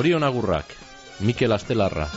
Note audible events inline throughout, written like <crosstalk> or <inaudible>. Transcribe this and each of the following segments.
Zorion agurrak, Mikel Astelarra.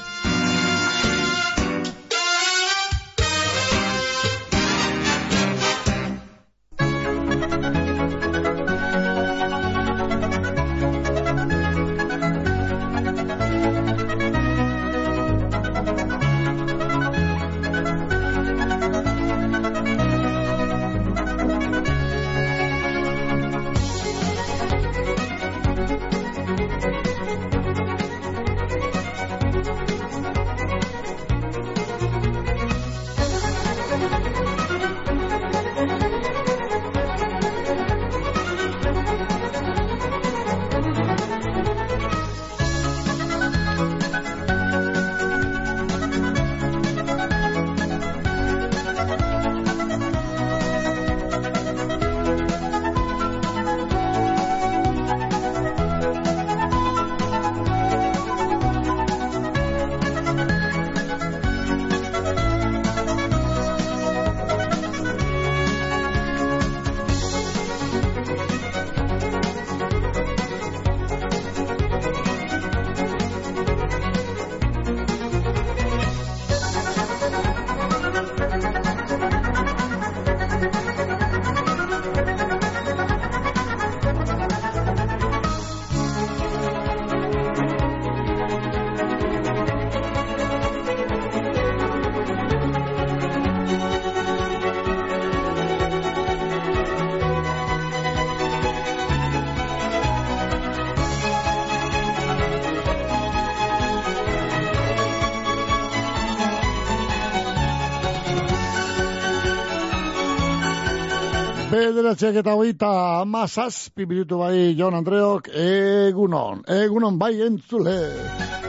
Bederatziak eta hogeita amazazpi minutu bai Jon Andreok, egunon, egunon bai entzule,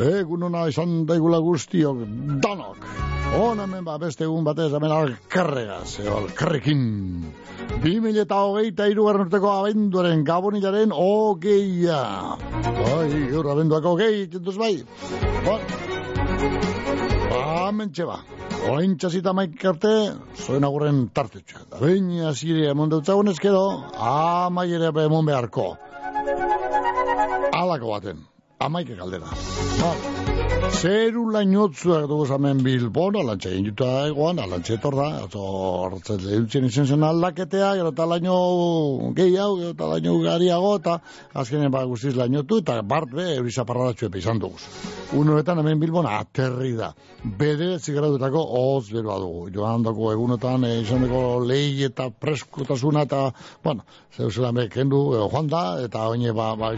egunona izan daigula guztiok, danok. Hona hemen ba, beste egun batez, hemen alkarregaz, alkarrekin. Bi mila eta hogeita irugarren urteko abenduaren gabonilaren hogeia. Bai, gaur abenduak hogei, tentuz bai. Ba, mentxe ba. Oain txasita maik arte, zoen agurren tartetxa. Da bain, azire, emon dutzagun ezkedo, amai ere emon beharko. Alako baten, amaike kaldera. Ba, zeru lainotzuak dugu zamen Bilbon, alantxe egin juta egoan, alantxe etorda, ato hartzen lehutzen izen zen aldaketea, gero eta laino gehiago, gero eta laino gariago, eta azkenen ba guztiz lainotu, eta bart be, eurizaparradatxu epe izan dugu. Unoetan hemen Bilbon aterri da. Bede zigaradutako hoz beroa dugu. Joan dako egunotan, e, izan dugu lehi eta preskotasuna, eta, bueno, zeu zelan kendu, e, joan da, eta oine, ba, ba,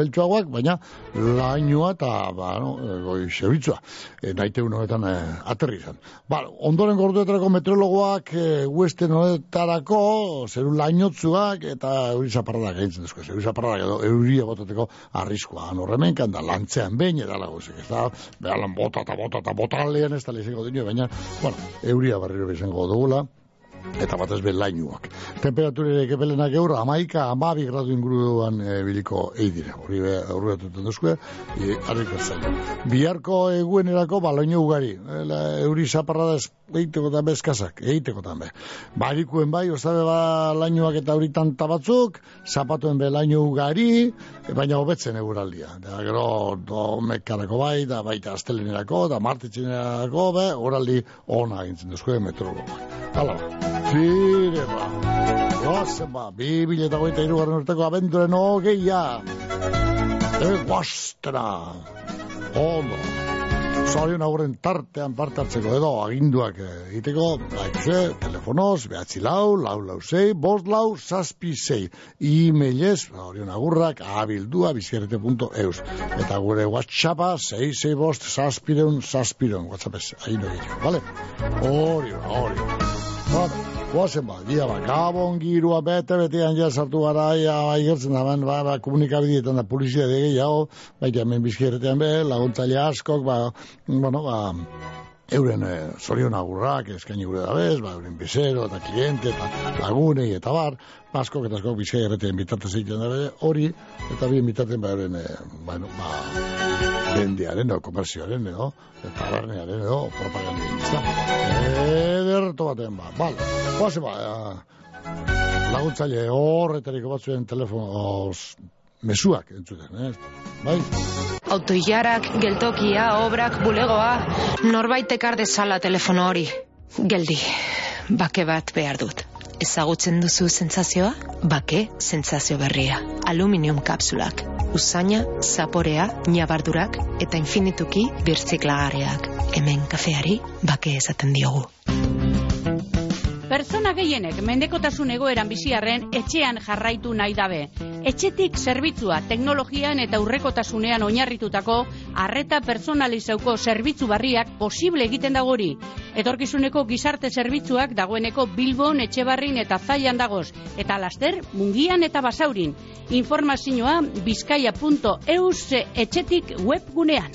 peltsuagoak, baina lainoa eta, ba, no, goi, zebitzua. E, naite unoetan e, aterri izan. Ba, ondoren gorduetarako meteorologoak e, uesten honetarako, zeru lainotzuak, eta euri zaparradak egiten duzko, euri zaparradak edo euria botateko arriskoa. Horremenkan da, lantzean behin, edala guzik, ez da, behalan bota eta bota eta bota lehen ez da lehizeko dino, baina, bueno, euria barriro izango dugula, eta batez be lainuak. Temperaturere kepelenak eur, amaika, amabi gradu inguruan e, biliko eidire. Hori be, horri batuten duzkue, e, harrik Biharko eguenerako baloino ugari. E, la, euri zaparra da eiteko tan bezkazak, eiteko tan be. Barikuen bai, ostabe ba lainuak eta horitan tabatzuk, zapatuen be laino ugari, baina hobetzen eguraldia. Da, gero, domekarako bai, da baita astelenerako, da martitzenerako, be, oraldi ona gintzen duzkue metrologoak. Hala ba. Zire, ba. Goazen, ba. Bi bileta goita irugarren urteko abenturen hogeia. Egoastera. Ondo. Zorion aurren tartean partartzeko edo aginduak egiteko, laikze, telefonoz, behatzi lau, lau lau zei, bost lau, saspi zei. E-mailez, zorion agurrak, abildua, bizierrete.eus. Eta gure whatsappa, zei, zei, bost, saspireun, saspireun. Whatsappez, hain egiteko, vale? Hori, hori. Hori. Goazen ba, dia ba, gabon girua bete betean ja sartu gara, ja, igertzen da, ba, ba, komunikabidietan da polizia de gehiago, baita hemen bizkierretean be, laguntzaile askok, ba, bueno, ba, euren e, zorion agurrak, eskaini gure da bez, ba, euren bizero, eta kliente, eta lagunei, eta bar, askok eta askok bizkai erretean bitartez egiten da hori, eta bien bitarten, ba, euren, e, bueno, ba, bendiaren, o, komerzioaren, edo, eta barnearen, edo, propagandien, ez da. Ederto baten, ba, bale, Bose ba, laguntzaile horretariko batzuen telefonoz mesuak entzuten, eh? Bai? Autoilarak, geltokia, obrak, bulegoa, norbait ekar dezala telefono hori. Geldi, bake bat behar dut. Ezagutzen duzu sentsazioa? Bake, sentsazio berria. Aluminium kapsulak. Usaina, zaporea, nabardurak eta infinituki birtziklagariak. Hemen kafeari bake esaten diogu. Pertsona gehienek mendekotasun egoeran biziarren etxean jarraitu nahi dabe. Etxetik zerbitzua teknologian eta urrekotasunean oinarritutako arreta personalizauko zerbitzu barriak posible egiten dagori. Etorkizuneko gizarte zerbitzuak dagoeneko Bilbon, Etxebarrin eta Zaian dagoz. Eta laster, Mungian eta Basaurin. Informazioa bizkaia.eus etxetik webgunean.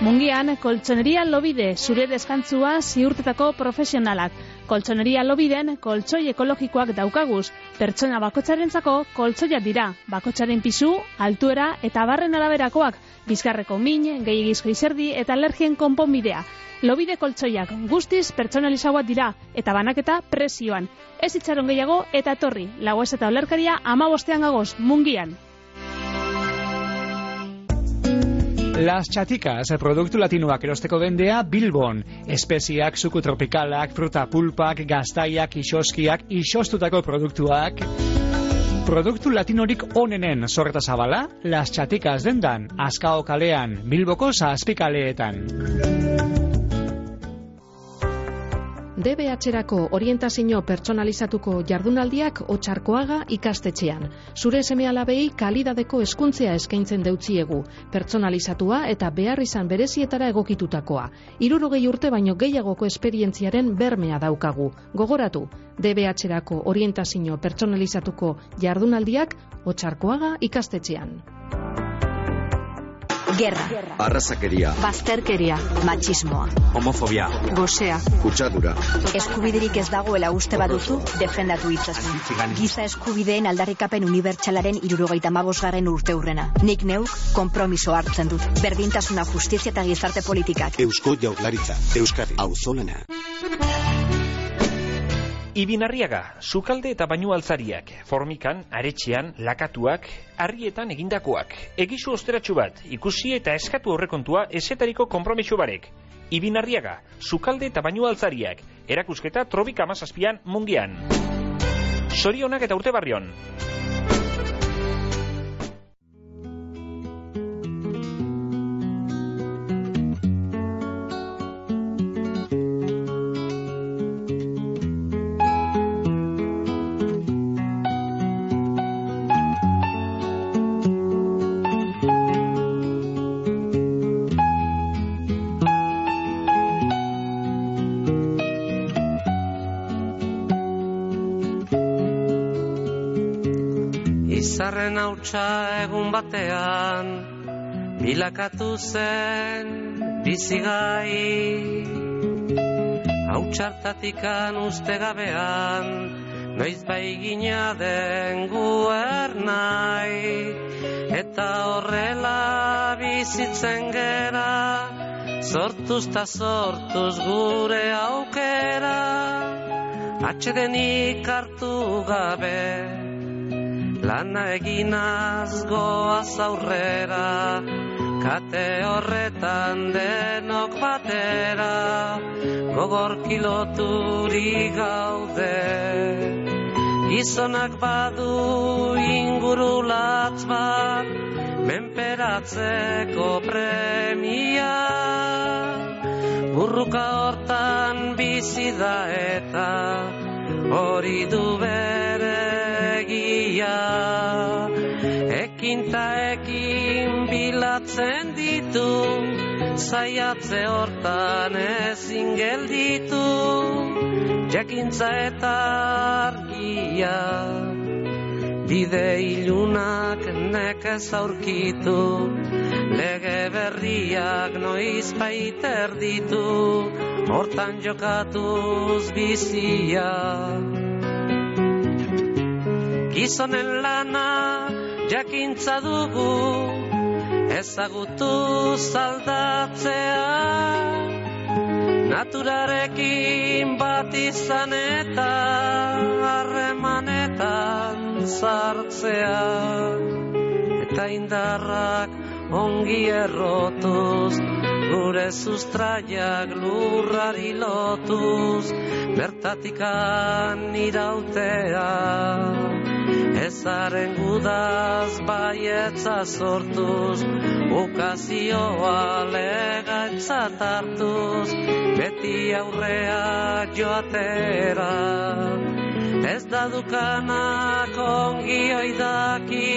Mungian, koltsoneria lobide, zure deskantzua ziurtetako profesionalak. Koltsoneria lobiden, koltsoi ekologikoak daukaguz. Pertsona bakotxarentzako koltsoiak dira. Bakotxaren pisu, altuera eta barren araberakoak. Bizkarreko min, gehiagizko izerdi eta alergien konponbidea. Lobide koltsoiak guztiz pertsonalizagoak dira eta banaketa presioan. Ez itxaron gehiago eta torri. Lagoez eta olerkaria ama gagoz, mungian. Las Chaticas, produktu latinoak erosteko bendea Bilbon. Espeziak, suku tropikalak, fruta pulpak, gaztaiak, isoskiak, isostutako produktuak. Produktu latinorik onenen sorreta zabala, Las Chaticas dendan, Azkao kalean, Bilboko zazpikaleetan. DBH-erako orientazio pertsonalizatuko jardunaldiak otxarkoaga ikastetxean. Zure seme alabei kalidadeko eskuntzea eskaintzen deutziegu, pertsonalizatua eta behar izan berezietara egokitutakoa. Irurogei urte baino gehiagoko esperientziaren bermea daukagu. Gogoratu, DBH-erako orientazio pertsonalizatuko jardunaldiak otxarkoaga ikastetxean. Gerra. Arrazakeria. Bazterkeria. Matxismoa. Homofobia. Gosea. Kutsadura. Eskubiderik ez dagoela uste baduzu, defendatu itzazu. Giza eskubideen aldarrikapen unibertsalaren irurogeita mabosgarren urte urrena. Nik neuk, kompromiso hartzen dut. Berdintasuna justizia eta gizarte politikak. Eusko jaurlaritza. Euskadi. Auzolana. Ibinarriaga, sukalde eta bainu altzariak, formikan, aretxean, lakatuak, harrietan egindakoak. Egizu osteratxu bat, ikusi eta eskatu horrekontua esetariko kompromiso barek. Ibinarriaga, sukalde eta bainu altzariak, erakusketa trobik amazazpian mungian. Sorionak eta urte barrion. Hautsa egun batean Bilakatu zen bizigai Hautsartatikan uste gabean Noiz baigina den guer nahi. Eta horrela bizitzen gera Sortuz ta sortuz gure aukera. Atxedenik hartu gabe Lana eginaz goaz aurrera, kate horretan denok batera, gogor kiloturi gaude. Gizonak badu ingurulatz bat, menperatzeko premia. Burruka hortan bizi da eta, hori du bere egia Ekin ta ekin bilatzen ditu Zaiatze hortan ezin gelditu jakintza eta argia bide ilunak nekez aurkitu lege berriak noiz baiter ditu hortan jokatuz bizia gizonen lana jakintza dugu ezagutu zaldatzea. Naturarekin bat izan eta harremanetan sartzea. Eta indarrak ongi errotuz gure sustraiak lurrari lotuz bertatikan irautea ezaren gudaz baietza sortuz ukazioa legatzat hartuz beti aurrea joatera. Ez da dukanak ongi oidaki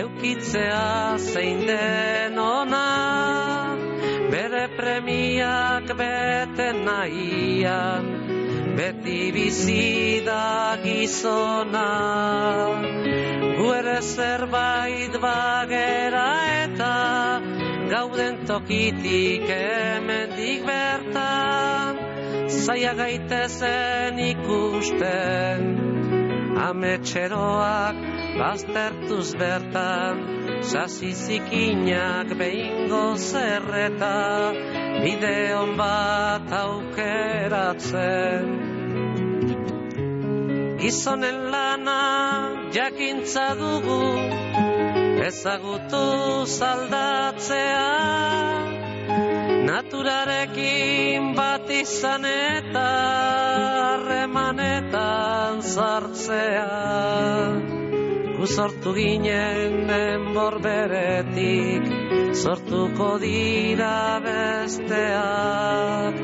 eukitzea zein den ona. Bere premiak bete nahian beti bizi da gizona gu ere zerbait bagera eta gauden tokitik hemendik bertan zaia gaitezen ikusten ametxeroak baztertuz bertan sasi zikinak behingo zerreta bide hon bat aukeratzen. Gizonen lana jakintza dugu ezagutu zaldatzea. Naturarekin bat izan eta harremanetan sartzea gu sortu ginen enbor beretik sortuko dira besteak.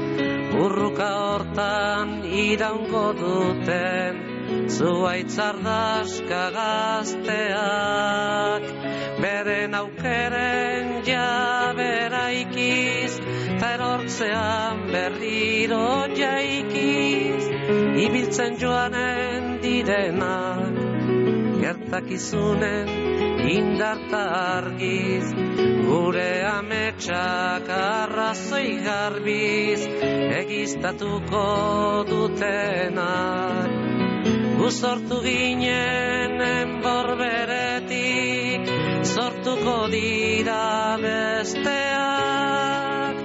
Urruka hortan iraungo duten zuaitzardaska gazteak. Beren aukeren jabera ikiz erortzean berriro jaikiz. Ibiltzen joanen direnak gertakizunen indarta argiz gure ametsak arrazoi garbiz egiztatuko dutenak gu sortu ginen enborberetik sortuko dira besteak.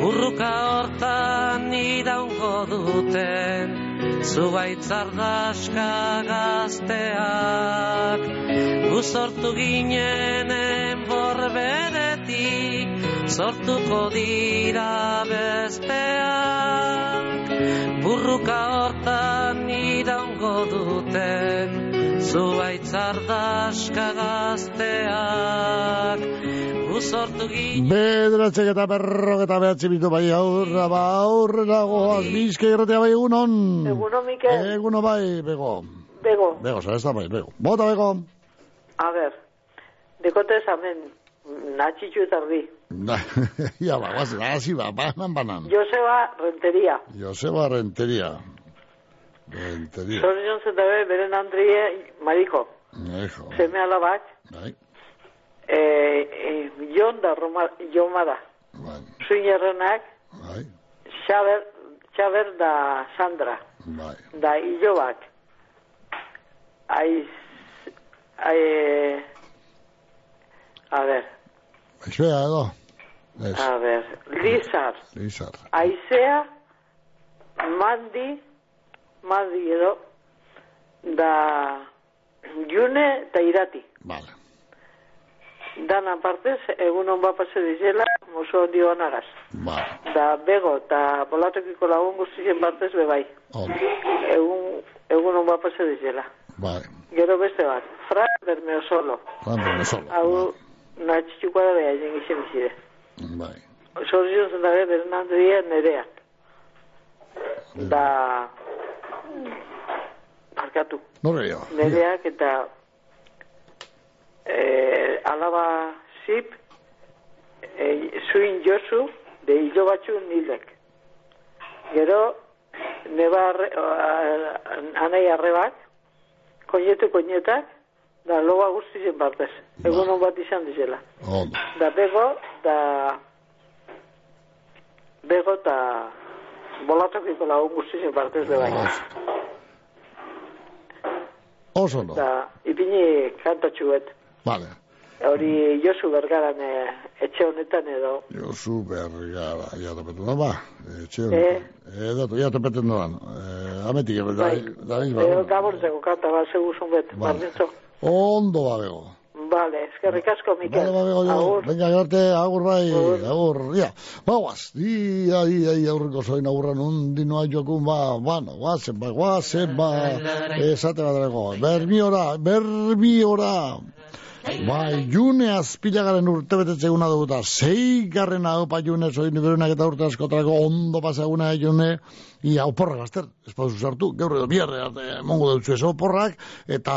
Burruka hortan iraungo duten zubaitzardaska gazteak gu sortu ginen enborberetik sortuko dira besteak. Burruka hortan iraungo duten zuaitzardaska gazteak gu sortu ginen Bederatzek eta berrok eta behatzi bitu bai aurra, ba aurrera goaz, bizke irratea bai egunon. Eguno, Mikel. Eguno bai, bego. Bego, Bego, zara ez da bai, bego. Bota, bego. a ver, dekote esamen, natxitxu eta erdi. <laughs> ja, ba, guaz, hasi ba, banan, banan. Joseba Renteria. Joseba Renteria. Renteria. Zorion zetabe, beren Andrie Mariko. Ejo. Zeme alabak, Bai, e, e, Jon da Roma, Joma da. bai, Zuinerrenak, bai, Xaber, Xaber da Sandra. bai. Da Ilobak. Aiz, ai, a ver, Eixoa edo. Ez, a ver, Lizar. Lizar. Aizea, Mandi, Mandi edo, da June eta Irati. Vale. Dan partez, egun hon bat pase dizela, mozo handi honagaz. Vale. Da Bego eta Polatokiko lagun guztien partez bebai. Ondo. Egun, egun hon bat pase dizela. Vale. Gero beste bat, Fra Bermeo Solo. Cuando me solo. Hau, natxitxuko da beha, jen gizien bizide. Bai. Zorzion zen dabe, Bernardo Díaz nerea. Da... Barkatu. Nore jo. Nereak eta eh, alaba zip eh, zuin josu de hilo batxu nilek. Gero neba arre, anai arrebak, koinetu koinetak, da loa guztizien partez. Egun hon bat izan dizela. Da bego, da... Bego eta bolatokiko lagun guztizien partez de bai. Oso no. Da, ipini kantatxuet. Vale. Hori Josu Bergaran eh, etxe honetan edo. Josu bergara, ja topetu da, ba. Etxe Eh? honetan. Eh, datu, ja topetu da. Eh, ametik, da, Bai. da, da, Edo gaborzeko kanta bat seguzun bet, Vale. bardintzo. Ondo ba, bego. Vale, eskerrik asko, Mikel. Vale, ba, bego, jo. Agur. Venga, garte, agur bai, agur, ja. Ba, guaz, ia, ia, ia, aurreko zoin aurran undi noa jokun, ba, bueno, guazen, ba, guazen, ba, esate bat dago. Bermiora, bermiora. Bai, june azpilagaren urte betetze eguna dugu eta zei garren hau pa june zoin eta urte askotarako ondo pasaguna june ia oporrak azter, ez pauzu sartu, gaur edo biarre arte mongo dutzu ez oporrak eta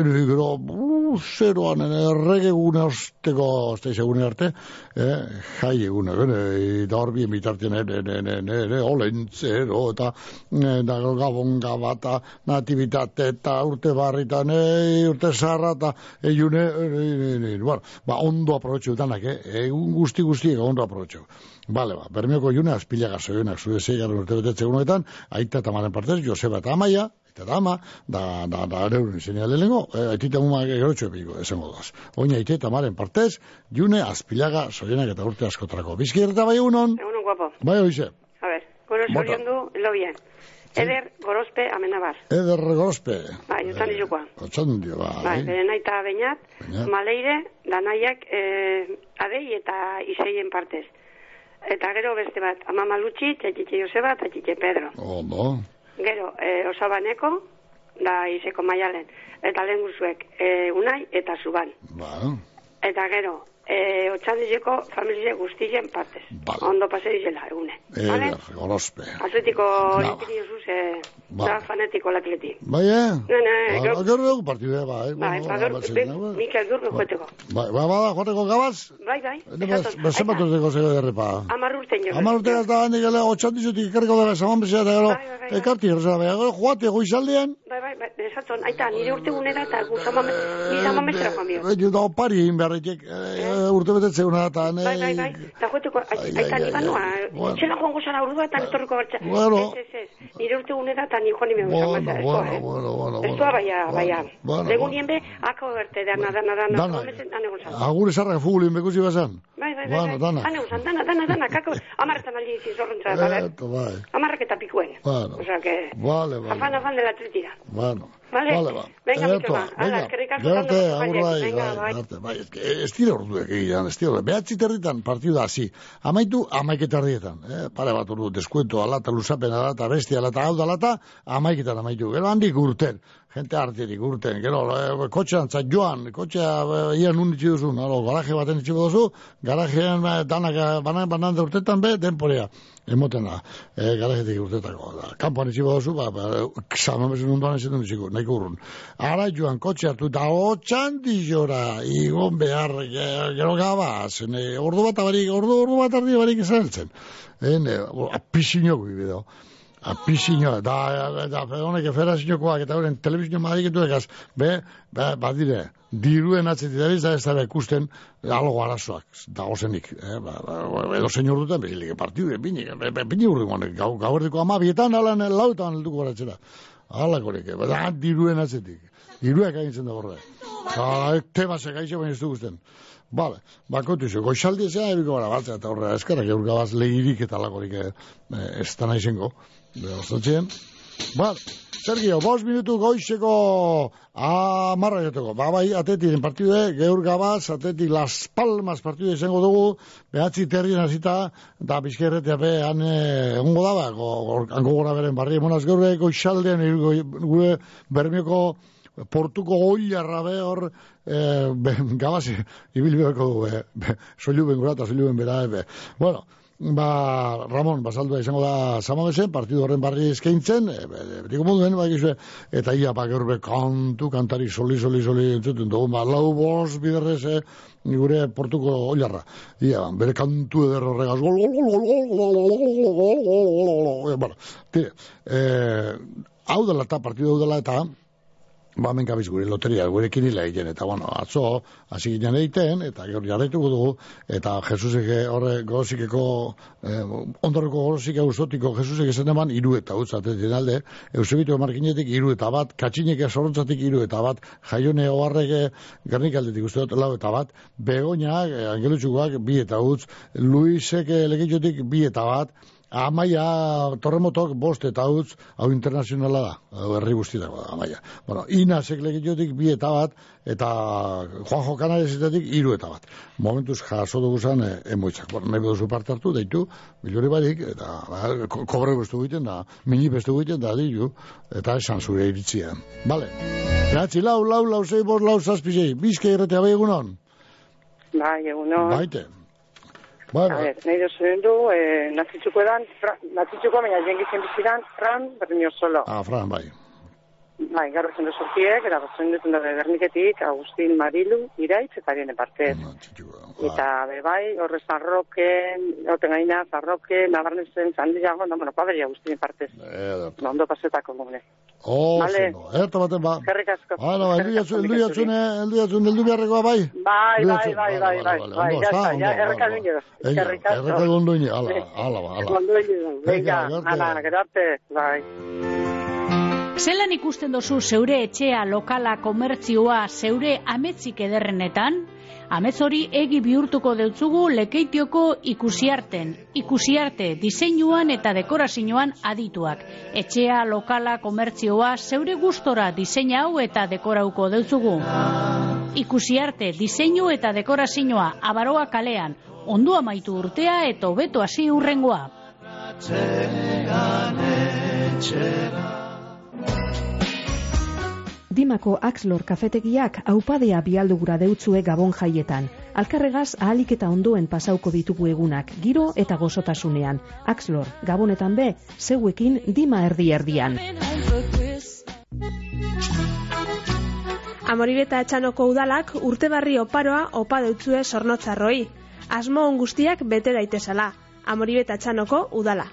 gero uh, zeroan errege gune osteko osteiz egune arte eh, jai egune bene, eta hor bien bitartien ere, ere, ere, olentzero eta eh, da gabon gabata nativitate eta urte barritan eh, urte zarra eta egune eh, bueno, ba, ondo aprobetxu danak, eh? egun guzti guztiek ondo aprobetxu. Bale, ba, bermeoko june azpilaga zoionak zude zeigarren urte betetze egunetan, aita eta maren partez, Joseba eta Amaia, eta da ama, da, da, da, euren izenia lehenengo, e, aitita muma gerotxo epiko, esango daz. Oina aita eta maren partez, june azpilaga zoionak eta urte askotarako. Bizkier eta bai egunon, Egunon guapo. bai hoize, A ver, gero Bota. zorion du, lo bien. Eder gorospe amenabar. eder gorospe, Bai, utan dizukoa. otxan dio, bai, Bai, bere naita bainat, Beñat. maleire, danaiak eh, adei eta iseien partez. Eta gero beste bat, ama malutxi, txetxitxe Joseba eta txitxe Pedro. ondo, Gero, eh, osabaneko, da iseko maialen. Eta lehen guzuek, eh, unai eta zuban. ba, Eta gero, eh, otxandizeko familie guztien partez. Ondo pase dizela, egune. Vale? eder gorospe. Atletiko Ba. ipini osuz, eh, Ba. da fanatiko lakleti. Bai, eh? Ne, ne, Ba, gero- Gero dugu partidea, bai. Bai, bueno, ba, gero, ba, be- zein, Mikel Durko joeteko. Bai, ba, bada, joteko gabaz? Bai, bai, Ene, bas, esaton, bas, zenbat urteko zego derrepa. amar urten jo. Hamar urte gazta gandik ele, otxantizutik ikarriko daga zaman bezala, eta gero, ekarti, erza, bai, gero, joate, goizaldean, Bai, bai, bai, esaton, aita, nire urte gunera eta guzama, guzama mesera joan bio. eh, da opari egin beharritek, eh, urte betetzea una eta, Bai, bai, bai, eta joeteko, aita, ai, ni banoa, bueno. txela joan gozara eta etorriko bertza. Bueno. Ez, ez, ez, nire urte gunera eta ni joan nime guzama Bueno, bueno, eh. bueno, bueno, Estoa baia, baia. bueno, Legunien be, akabo berte, dana, dana, dana, Dana. Agure zarrak fugulin bekusi bazan. Bai, bai, bai, Bueno, bai. dana. Dana, usan, dana, dana, dana, kako, amarretan aldi izin zorrontza, bale? Eto, bai. Amarrak eta pikuen. Bueno. O sea que, Vale, vale. afan, afan de la tritira. Bueno. Vale. Vale, ba. Venga, Eto, venga. eskerrik asko Gerte, agur bai, bai, bai, bai. ez dira orduek egian, ez dira, behatzi territan partidu da, hasi. Amaitu, amaiketa ardietan, eh? pare bat ordu, deskuento, alata, lusapen, alata, bestia, alata, hau da, alata, amaiketan amaitu. Gero handik urten, gente arterik urten, gero, eh, kotxean, zat joan, kotxea, eh, ian unitzi duzun, alo, garaje baten itxiko duzu, garajean, eh, danak, banan, banan de urtetan be, denporea, emoten da, eh, garajetik urtetako, da, kanpoan itxiko duzu, ba, ba, xamamezen ondoan ez dut itxiko, nahiko urrun. Ara joan kotxe hartu, eta hotxan dizora, igon behar, ge- gero gabaz, ne, ordu bat abarik, ordu, ordu bat ardi barik izan eltzen. Ene, apizino bideo. Apizino, da, da, honek federaziokoak eta horren telebizio madiketu egaz, be, be, badire, diruen atzetik da ez da ikusten algo arazoak, da ozenik, eh, ba, ba, edo senyor duten, behilik, partidu, bini, bini urri guanek, gau, gau erdiko amabietan, alan, lautan helduko baratzera. Alakorik, eh, da, diruen atzetik. Diruak agintzen da horre. Eta, temasek aixe baina ez du guzten. Bale, bakotu zu, goizaldi ezea ebiko gara batzea eta horre, eskerrak eurgabaz lehirik eta lakorik eh, ez da nahi zengo. Behostatxean. Bale, Sergio, bos minutu goizeko amarra jateko. Ba, bai, atetiren partidude, geur gabaz, ateti Las Palmas partidude izango dugu, behatzi terrien hasita, da bizkerretea be, han eh, egongo da, ba, go- go- hango gora beren barri, emonaz gaur be, goizaldean, eh, gure bermioko portuko oilarra be hor eh, be, gabaz ibilbeko du, be, be, soilu ben soilu ben bera, be. Bueno, ba, Ramon, basaldua izango da Samamesen, partidu horren barri eskaintzen, e, e, betiko moduen, ba, egizue, eta ia, ba, gaur be, kantu, kantari, soli, soli, soli, entzuten dugu, ba, lau bos, biderrez, eh, gure portuko oilarra. Ia, ba, bere kantu eder horregaz, gol, gol, gol, gol, gol, gol, gol, gol, gol, gol, gol, gol, gol, bueno, ba, gabiz gure loteria, gure kinila egiten, eta, bueno, atzo, hasi ginen egiten, eta gaur jarraituko dugu, eta Jesusek horre gozikeko, eh, ondorreko gozike usotiko Jesusek esan eman, iru eta utzatetik alde, Eusebito markinetik iru eta bat, katxinek esorrontzatik iru eta bat, jaione oharreke garnik aldetik uste dut lau eta bat, begoñak, angelutxukoak, bi eta utz, Luisek legitxotik bi eta bat, Amaia Torremotok bost eta utz, hau internazionala da, hau herri guztietako da, Amaia. Bueno, Inasek legitiotik bi eta bat, eta Juanjo Canaresetetik hiru eta bat. Momentuz jaso dugu zen e, emoitzak. Bueno, nahi duzu parte hartu, deitu, miliori barik, eta ba, ko- kobre bestu egiten da, mini bestu egiten da, ditu, eta esan zure iritzia. Bale. Behatzi, lau, lau, lau, zei, bost, lau, zazpi, zei. Bizke irretea bai egunon? Bai, eguno. Baite. A ver, Arret, nire zuen du, e, nazitzuko edan, nazitzuko baina jengizen bizidan, Fran, berriño solo. Ah, Fran, bai. Bai, gaur zen sortiek, eta batzen dut dut Berniketik, Agustin Marilu, iraitz eta arene partez. Eta bebai, horre zarroken, oten gaina, zarroken, nabarnezen, zandiago, no, bueno, paberi Agustin partez. Eh, eta. No, ba, ondo pasetako gomune. Oh, vale. Zendo. Eta baten ba. Eskerrik asko. Hala, elduiatzune, elduiatzune, eldu beharrekoa bai? Bai, bai, bai, bai, bai, bai, ya está, ya, errekaduño. Eskerrik asko. Errekaduño, ala, ala, ala. Venga, ala, gerarte, bai. Zelan ikusten dozu zeure etxea, lokala, komertzioa, zeure ametzik ederrenetan? Amets hori egi bihurtuko deutzugu lekeitioko ikusiarten. Ikusiarte, diseinuan eta dekorazioan adituak. Etxea, lokala, komertzioa, zeure gustora diseina hau eta dekorauko deutzugu. Ikusiarte, diseinu eta dekorazioa, abaroa kalean. Ondo amaitu urtea eta hobeto hasi urrengoa. Dimako Axlor kafetegiak aupadea bialdugura deutzue gabon jaietan. Alkarregaz ahalik eta ondoen pasauko ditugu egunak, giro eta gozotasunean. Axlor, gabonetan be, zeuekin dima erdi erdian. Amoribeta etxanoko udalak urtebarri oparoa opa deutzue sornotzarroi. Asmo guztiak bete daitezala. Amoribeta etxanoko udala.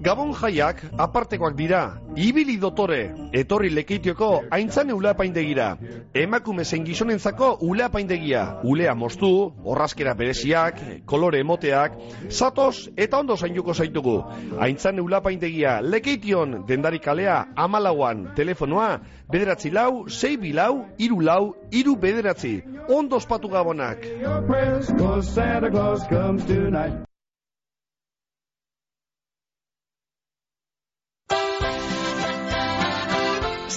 Gabon jaiak apartekoak dira, ibili dotore, etorri lekeitioko aintzane uleapaindegira. Emakume zen gizonentzako uleapaindegia, ulea moztu, orrazkera bereziak, kolore emoteak, zatoz eta ondo zainduko zaitugu. Aintzane uleapaindegia lekeition dendari kalea amalauan telefonoa, bederatzi lau, sei bilau, iru lau, iru bederatzi. Ondo ospatu gabonak.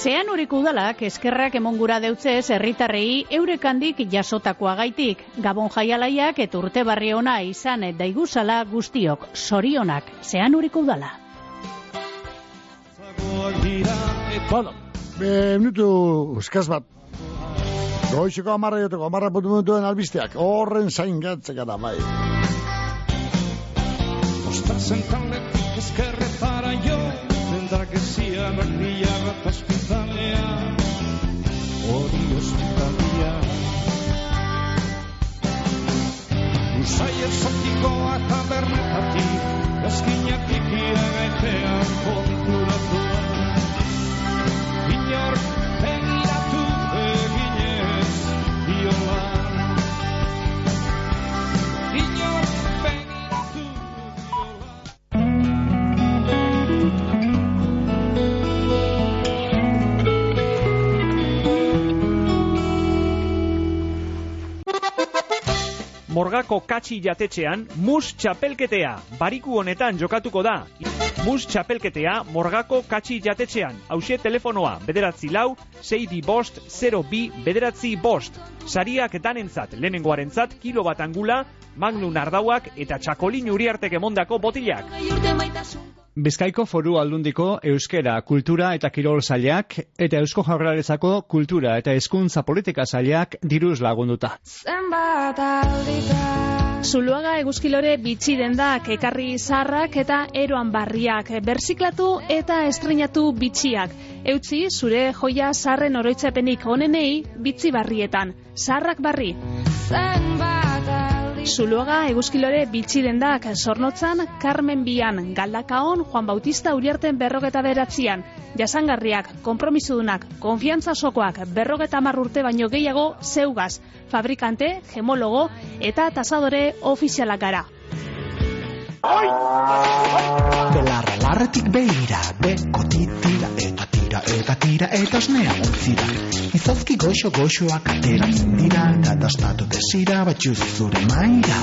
Zean udalak eskerrak emongura deutzez herritarrei eurekandik jasotakoagaitik. Gabon jaialaiak eta urte barri ona izan et daiguzala guztiok. Sorionak, zean udala. Bueno, be, minutu eskaz bat. Goizeko amarra joteko, amarra putu minutuen albisteak. Horren zain gatzeka da, bai. Ostatzen taldetik ezkerretara jo Dendak eziarrak bat ospitalea Hori ospitalea Usai esotikoa tabernetatik Ezkinak ikira gaitea konturatu Morgako katxi jatetxean mus txapelketea. Bariku honetan jokatuko da. Mus txapelketea morgako katxi jatetxean. Hauxe telefonoa, bederatzi lau, seidi bost, 0 bi, bederatzi bost. Sariak danentzat, lehenengoarentzat, kilo bat angula, magnum ardauak eta txakolin uriartek emondako botilak. Bizkaiko foru aldundiko euskera, kultura eta kirol zailak eta eusko jaurlaritzako kultura eta hezkuntza politika zailak diruz lagunduta. Zenbat aldita Zuluaga eguzkilore bitxi dendak ekarri zarrak eta eroan barriak, berziklatu eta estrenatu bitxiak. Eutzi zure joia zarren oroitzapenik onenei bitzi barrietan. Zarrak barri. Zuluaga eguzkilore bitxi dendak zornotzan Carmen Bian, Galdakaon, Juan Bautista Uriarten berrogeta beratzian. Jasangarriak, kompromisudunak, konfiantza sokoak, berrogeta mar urte baino gehiago zeugaz, fabrikante, gemologo eta tasadore ofizialak gara. Belarra larretik behira, beko titira eta tira eta tira eta osnea untzira. Izozki goxo goxoak ateratzen dira, eta dastatu desira batxuz zure maira.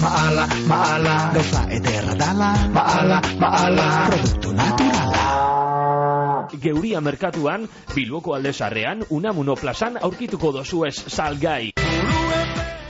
Maala, maala, gauza ederra dala, maala, maala, produktu naturala. Geuria merkatuan, Bilboko aldezarrean, Unamuno plazan aurkituko dozu ez salgai.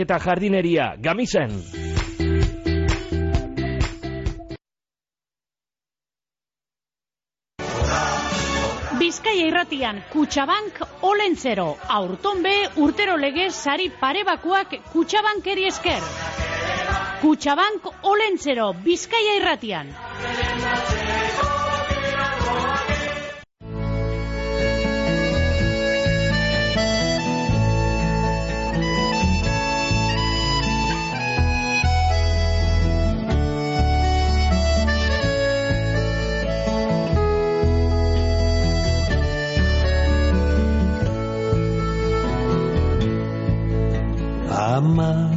eta jardineria, gamizen. Bizkaia irratian Kutxabank Olentzero, aurton be urtero legez sari parebakuak Kutxabankeri esker. Kutxabank Olentzero, Bizkaia irratian. Ama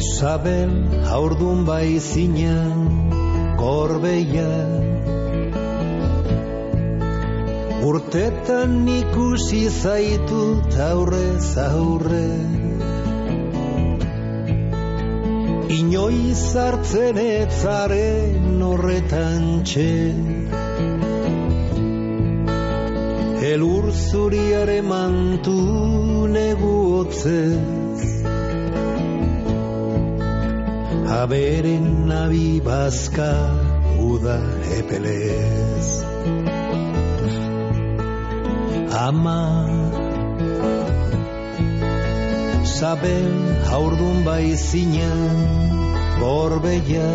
Sabel haurdun bai zinan Gorbeia Urtetan ikusi zaitut aurre zaurre Inoiz hartzen etzaren horretan txen Elur zuriare mantu negu hotzez Aberen nabi bazka uda epelez. Ama Sabel haurdun bai zinan Gorbeia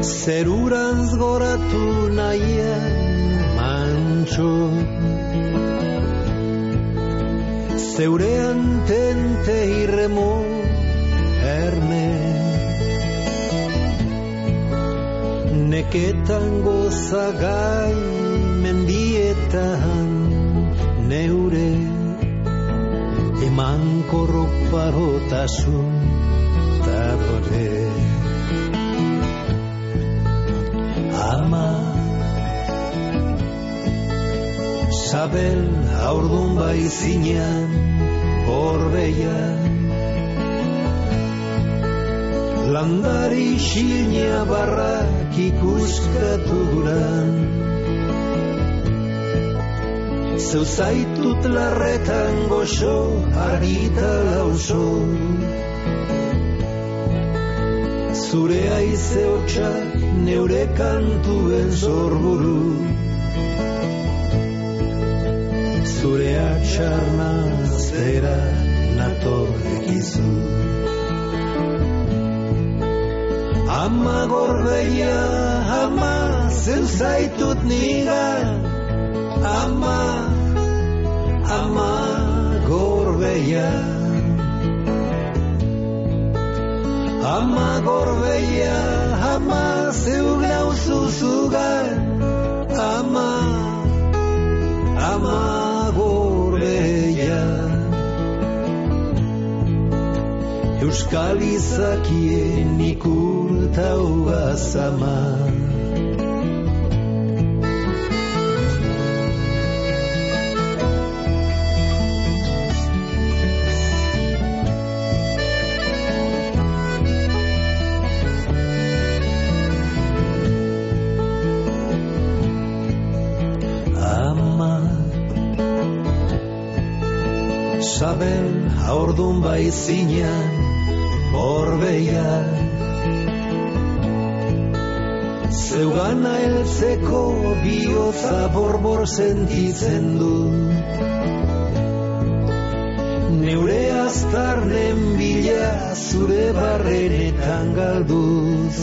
Zerurantz goratu nahian mantxo Zeurean tente irremo erne Neketan gozagai mendietan neure Eman korrok parotasun tabore Ama Sabel haurdun bai zinean Gorbeia Landari xilnia barrak ikuskatu duran Zeu zaitut larretan goxo argita lauso. Zure aize hotxak neure kantuen zorburu Atxarna zera natorrekizu Ama gorbeia, ama zeu zaitut nigan Ama, ama gorbeia Ama gorbeia, ama zeu nauzu zugan Ama, ama Euskal izakien ikurtau gazama Ama Sabel haurdun bai Borbeia Zeugana heltzeko bihotza borbor sentitzen du. Neure aztarnen bila zure barrenetan galduz.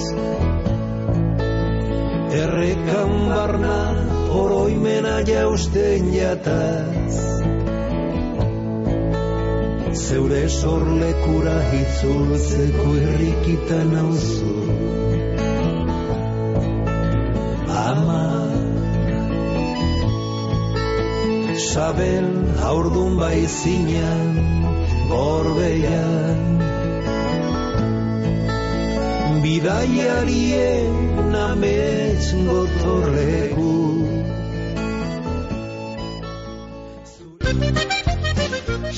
Errekan barna oroimena jausten jataz Zeure sorlekura hitzultzeko irrikitan nauzu. Ama. Sabel haurdun bai zinean Gorbeian Bidaiarien amets gotorleku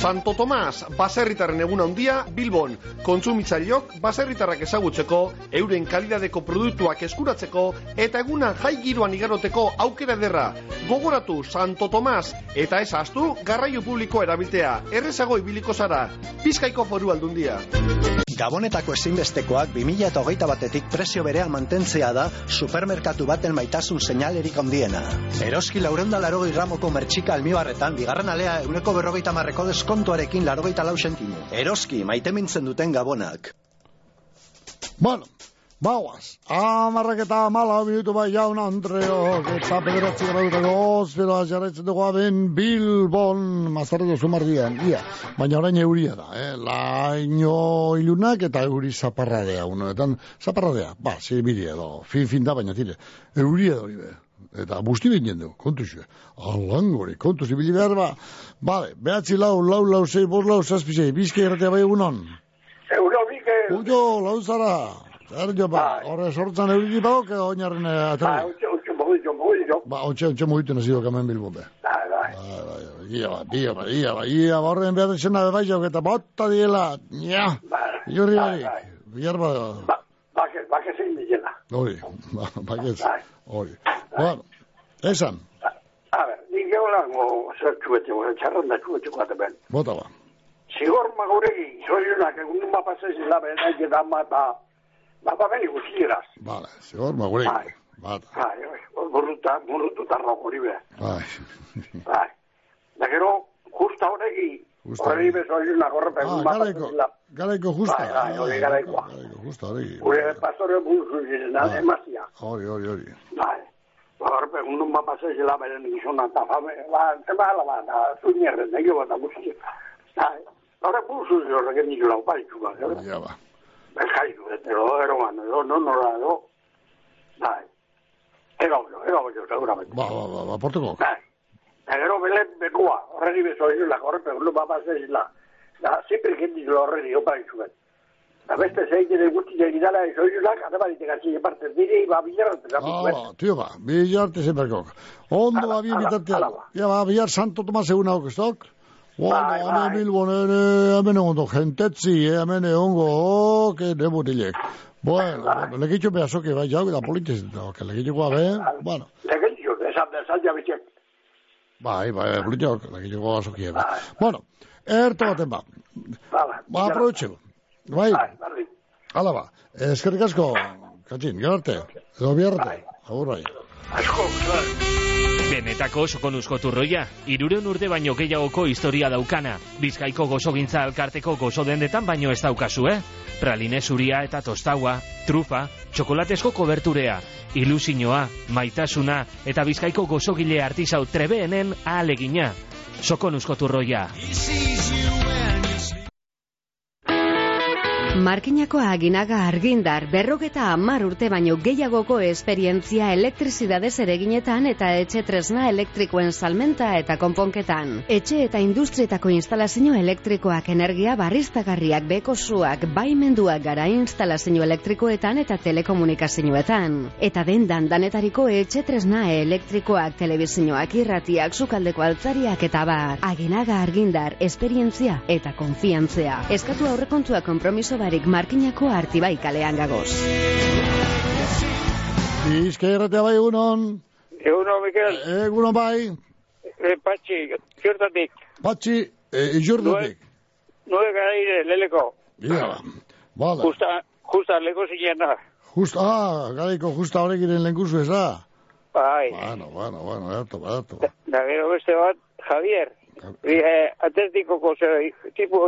Santo Tomas, baserritarren egun handia Bilbon. Kontsumitzaileok baserritarrak ezagutzeko, euren kalidadeko produktuak eskuratzeko eta egunan jai giroan igaroteko aukera derra. Gogoratu Santo Tomas eta ez astu garraio publiko erabiltea. Errezago ibiliko zara. Bizkaiko foru aldundia. Gabonetako ezinbestekoak 2008 batetik prezio berean mantentzea da supermerkatu baten maitasun seinalerik handiena. Eroski laurenda larogei gramoko mertxika almibarretan, bigarren alea euneko berrogeita marreko deskontuarekin larogeita lau sentimu. Eroski, maite mintzen duten gabonak. Bueno, Bauaz, amarrak eta mala minutu bai jaun Andreok. Eta pederatzi graudutako ozpero jarraitzen dugu aben Bilbon. Mazarredo zumardian, ia, baina orain euria da, eh? laino ilunak eta euri zaparradea, unoetan zaparradea, ba, zirbiria edo, fin fin da baina tire, euria da hori be, eta busti binen du, kontu xue, alangori, kontu zibili behar ba, bale, behatzi lau, lau, lau, zei, bos, lau, zazpizei, bizke erratea bai egunon. Euro, Mikel. Ujo, lau zara. Erdio, ba, horre sortzan euriki badok, oinarren Ba, aterri. utxe, utxe, mugitu, mugitu. Ba, otxe, otxe mugitu nazido kamen bilbo be. Bai, bai. Ia ba, ia ba, ia ba, ia ba, horren behar zena bai jauk eta bota diela, nia, jurri bai, barik, bihar ba, Bake, bake zein dizela. hori, ba, bakez, Bai. hori. Bueno, esan, A ber, nik egolango zertxu bete, txarran da txu bete ben. bota ba. Zigor maguregi, zoiunak, egun ma pasezila benak eta mata, bapa beni guztieraz. Vale, segor ma gure. Bai. Bai, bai, burruta, burrututa roko hori be. bai. Bai. Da gero, justa horregi, horregi bezoiunak horrepe, Ah, egun ma garaiko, pasezila. garaiko justa. Bai, bai, hori garaikoa. Garaiko justa, hori. Gure pastore burzu ziren, Bai. emazia. Hori, hori, hori. Bai. Ba, horrepe, egun nun ma pasezila beren gizona, eta fame, ba, zema ala ba, da, zuñerren, negio bat, da guzti. Bai. Burzu ziren horrek nik lau baitzu, ba, gero. Ja, ba. Bezkaitu, edo, eroan, edo, non nora, edo. Bai. Ego, ego, ego, seguramente. Ba, ba, ba, ba, portuko. Bai. Eta gero belen bekua, horregi bezo izula, horrepe, ulu babaz izula. Da, zipri gendizula horregi, opa izuen. Da beste zeiten guzti egidala ezo izula, kata badite gatsi parte dire, ba, bilarra, Ah, tío, ba, billar te zeberkok. Ondo ba, bi bitartea. Ja, ba, billar Santo Tomas eguna okestok. Bueno, Bai, hemen bai. Bilbon, ere, hemen egondo, jentetzi, eh, hemen egongo, que de botilek. Bueno, bueno, legitxo behazoke, bai, jau, eta politiz, no, que legitxokoa be, bueno, Legentzio, esan, esan jabitxek. bai, bai, politiok, legitxoko azokie, be. Bueno, erto baten ba, Bala, ba, aprobetxe, bai, barri. ala ba, eskerrik asko, katxin, gero arte, edo biarte, agur bai. Asko, Benetako sokonuzko turroia, irureun urte baino gehiagoko historia daukana. Bizkaiko gozogintza alkarteko gozo dendetan baino ez daukazu, eh? Praline zuria eta tostaua, trufa, txokolatesko koberturea, ilusinoa, maitasuna eta bizkaiko gozogile artisau trebeenen ahalegina. Sokonuzko turroia. Markinako aginaga argindar, berrogeta hamar urte baino gehiagoko esperientzia elektrizidadez ereginetan eta etxe tresna elektrikoen salmenta eta konponketan. Etxe eta industrietako instalazio elektrikoak energia barriztagarriak bekosuak, baimenduak gara instalazio elektrikoetan eta telekomunikazioetan. Eta dendan danetariko etxe tresna elektrikoak, telebizioak, irratiak, sukaldeko altzariak eta bar. Aginaga argindar, esperientzia eta konfiantzea. Eskatu aurrekontua konpromiso barik markinako artibai kalean gagoz. Bizkairratea bai egunon. Eguno, Mikel. Egunon bai. E, patxi, ziurtatik. Patxi, e, izurtatik. Nue garaire, leleko. Ia, bala. Justa, justa, leko zinena. Just, ah, garaiko justa horrekin lenguzu eza. Bai. Bueno, bueno, bueno, edato, edato. Da gero beste bat, Javier. Eh, atletikoko zer, tipo,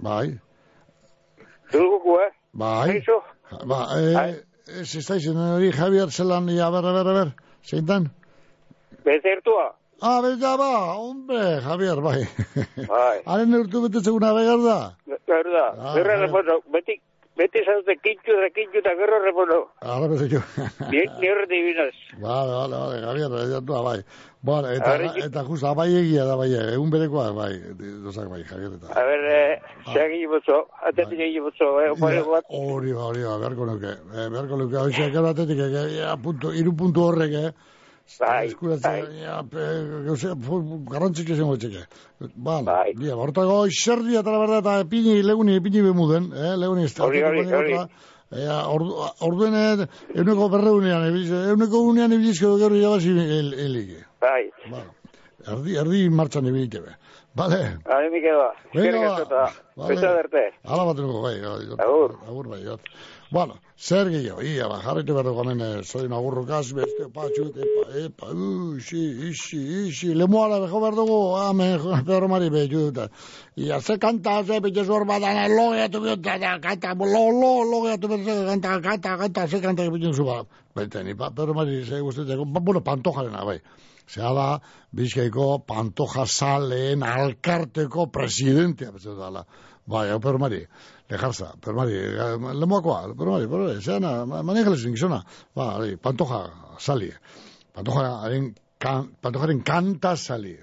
Bai, dulguku, eh? bai. Eso, Ba, eh, ez ez daizen hori Javier zelan, ja, ber, ber, ber, zeintan? bezertua. Ah, bella ba, hombre, Javier, bai. Bai. <laughs> Haren urtu betetzeguna begar da. Gerda, Ah, gerra bai. repono, beti, beti zaute kintxu da kintxu eta gerro repono. Ahora me yo. Ni, ni horre divinas. <laughs> Vale, vale, vale, Javier, ya tú, bai. Bueno, eta, sí. eta justa, bai egia da, bai, egun berekoa, bai, dozak, bai, Javier, eta. A ver, eh, zeak egin botzo, atletik egin botzo, eh, opare bat. Hori, hori, beharko nuke, eh, beharko nuke, hori atetik, eh, ja, puntu, iru puntu horrek, eh, Bai, eskuratzea, ja, pe, gauze, garrantzik izango txeke. Ba, bai. Bia, hortako, xerdi atara berda, eta epini, leguni, epini bemuden, eh, leguni, ez Hori, hori, hori. Ea, ordu, orduen eh, euneko berreunean, euneko unean ebilizko gero jabazi el, elike. Bai. Erdi, erdi martxan ebilik ebe. Bale, Eskerrik derte. ala bat nuko, bai. Agur. Agur, bai. Bueno, zer gehiago, ia, ba, behar dugu eh, zoin agurrukaz, beste, patxut, epa, epa, u, ixi, ixi, behar dugu, ame, <laughs> Pedro Mari. Ia, ze kanta, ze, badana, logeatu behar, da, kanta, lo, lo, logeatu behar, kanta, kanta, kanta, ze kanta, ni, pa, Pedro Mari, ze bueno, pantojarena, bai. Zea da, Bizkaiko pantoja saleen alkarteko presidentea, betzen dala. Bai, hau permari, lejarza, permari, lemoakoa, permari, permari, zeana, manejalezen gizona. Ba, hori, pantoja sali. Pantojaren, kan, pantojaren kanta sali.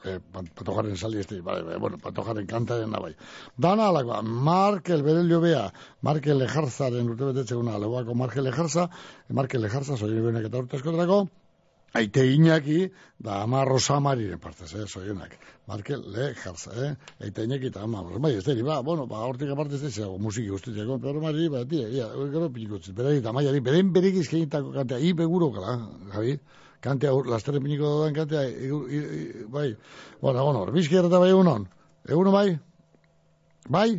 Eh, pantojaren sali este, bai, bai, bueno, pantojaren kanta dena bai. Dana alakoa, Markel Berelio Bea, Markel Lejarzaren urte betetzeguna, leuako Markel Lejarza, Markel Lejarza, soien benek eta urte askotarako, Aite Iñaki, da ama Rosamariren partez, eh, soienak. Markel, le, jarza, eh? Aite Iñaki eta ama Rosamari, ez deri, ba, bueno, ba, hortik aparte ez dira, musiki guztitzeko, pero Rosamari, ba, tira, ia, gero pinikotzen, bera eta maiari, beren berek izkenitako kantea, hi beguro kala, Javi, kantea, lasterre piniko dodan kantea, igu- i- i- bai, bueno, bueno, bizki errata bai egunon, egunon bai, bai,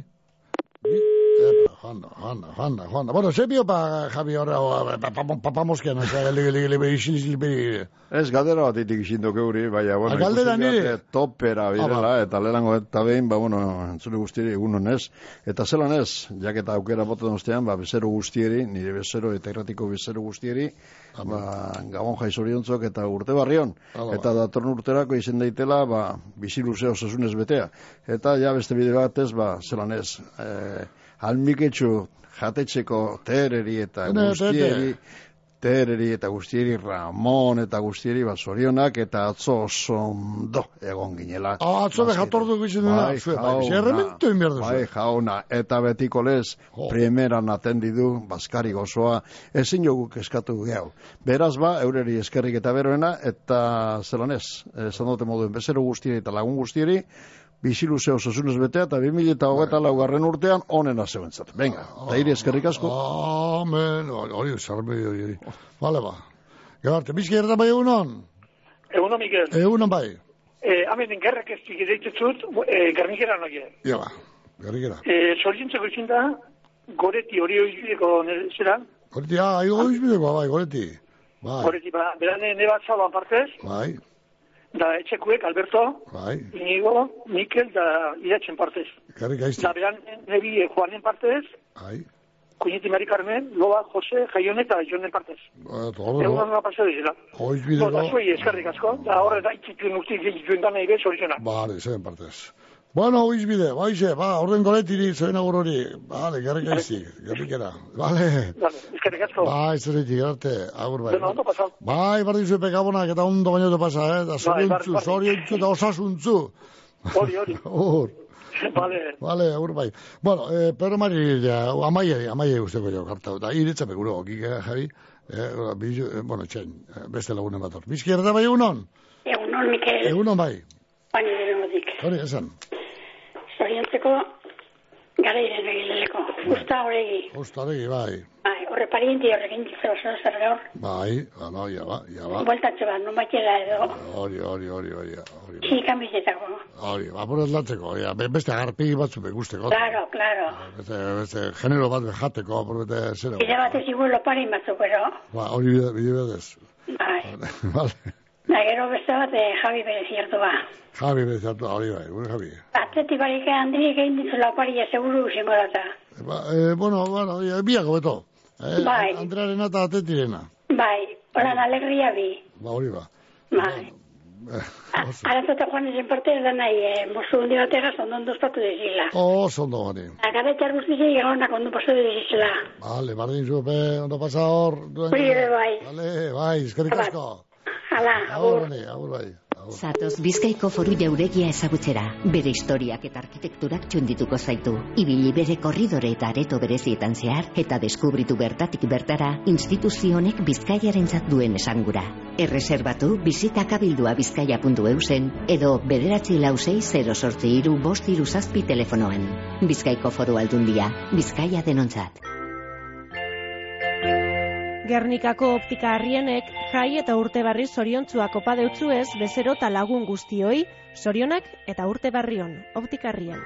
Epa, Juanda, Juanda, Juanda, Juanda. Bueno, se bio pa Javi ahora, papa mosquean, o sea, le, le, le, le, le, le, Ez galdera bat itik izindok euri, baina, bueno, Ah, galdera nire? didate topera birela, Ah, ba. eta lehenango eta behin, ba, bueno, entzule guztieri egunon ez. Eta zelan ez, jaketa aukera boten ostean, ba, bezero guztieri, nire bezero eta irratiko bezero guztieri, ba, gabon jaizoriontzok eta urte barrion. Ah, ba. Eta datorn urterako izen daitela, ba, bizi luze osasunez betea. Eta ja beste bide batez, ba, zelan ez, eh, almiketxu jatetxeko tereri eta guztieri, tereri eta guztieri Ramon eta guztieri bat zorionak eta atzo oso ondo egon ginela. Ah, atzo be jatordu gizien dena, Bai, zue, bai, jauna. zerrementu inberdu Bai, jauna, eta betiko lez, primeran atendidu, baskari gozoa, ezin jogu eskatu gehiago. Beraz ba, eureri eskerrik eta beroena, eta zelan ez, esan dute moduen, bezero guztieri eta lagun guztieri, biziluze osasunez betea, eta 2000 eta laugarren urtean, onena zeuentzat. Venga, eta hiri eskerrik asko. Amen, hori, hori, zarbe, hori, hori. Vale, ba. Garte, bizki erda bai egunon? Eguno, Mikel. Egunon bai. Eh, hemen gerrak ez digideitezut, eh, garnikera noie. Ja, ba, garrikera. Eh, Zorientzeko izin da, goreti hori oizbideko zera, Goreti, ah, aigo izbideko, bai, goreti. Bai, goreti ba, berane neba zaloan partez, bai, da etxekuek, Alberto, bai, Inigo, Mikel, da idatzen partez. garrika izti. Da beran nebi eh, Juanen partez, Bai, Kuñeti Mari Carmen, Loba, Jose, Jaione eta Jonen partez. ba, Egun gana paseo dizela. oizbideko. Eta zuei eskerrik asko, da horre da itxituen urtik egituen dana ibe zorizena. Vale, zen partez. Bueno, izbide, baixe, ba, orden goletiri, zoen agur hori. Vale, gerrik aizik, gerrikera. Vale. Eskerrik asko. Bai, zeretik, arte, agur bai. Bueno, ondo pasau. Bai, barri zuen pekabonak eta ondo baino te pasa, eh? Da Bai, zoriontzu, zoriontzu eta osasuntzu. Hori, hori. <laughs> Hor. Vale. Vale, agur bai. Bueno, eh, Pedro Mari, ja, amaiei, amaiei usteko jo, kartau. Da, iritza pekuro, okik, Javi? Eh, bizu, eh, bueno, txain, eh, beste lagunen bator. Bizki erda bai egunon? Egunon, Mikel. Egunon bai. Baina gerodik. Hori, esan. Zoriontzeko garairen egileleko. Usta horregi. Ostaregi, bai. Bai, horre parienti horrekin ditzen oso zer gaur. Bai, ano, ja ba, ja ba. Bueltatxo bat, no batxela edo. Hori, hori, hori, hori, hori. Txikan bizetako. Hori, apur atlatzeko, ja, be- beste agarpegi batzu begusteko. Claro, claro. Beste, beste, genero bat bejateko, apur bete, zero. Bide batez iguelo parin batzuk, ero. Ba, hori bide, bide bedez. Bai. <laughs> vale. Da, gero beste bat, eh, Javi bere ba. Javi bezatu, hori bai, gure Javi. Atleti barik handirik egin ditzula paria seguru data. Ba, eh, bueno, bueno, ja, biako beto. Eh, Bai. Andrearena eta atetirena. Bai, horan alegria bi. Ba, hori ba. Bai. Arazote joan ezen parte da nahi, eh, mozu hundi batera zondon dozpatu dizila. Oh, zondo gani. Agara etxar guztizik egonak ondo paso dizila. Vale, bardin zupe, ondo pasa hor. Hori ere bai. Vale, bai, eskerrik asko. Hala, Agur, agur bai. Zatoz Bizkaiko foru jauregia ezagutzera, bere historiak eta arkitekturak txundituko zaitu. Ibili bere korridore eta areto berezietan zehar, eta deskubritu bertatik bertara, instituzionek bizkaiarentzat duen esangura. Erreserbatu, bizita kabildua bizkaia.eusen, edo bederatzi lausei 0 sortzi iru bost iru zazpi telefonoan. Bizkaiko foru aldundia, bizkaia denontzat. Gernikako optika harrienek jai eta urte barri zoriontzuak opa deutzuez bezero eta lagun guztioi, zorionak eta urte barrion, optika harrien.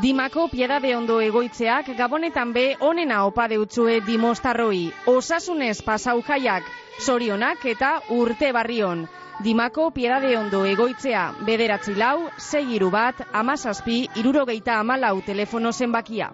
Dimako piedade ondo egoitzeak gabonetan be onena opa deutzue dimostarroi. Osasunez pasau jaiak, zorionak eta urte barrion. Dimako piedade ondo egoitzea, bederatzi lau, sei bat, amazazpi, irurogeita amalau telefono zenbakia.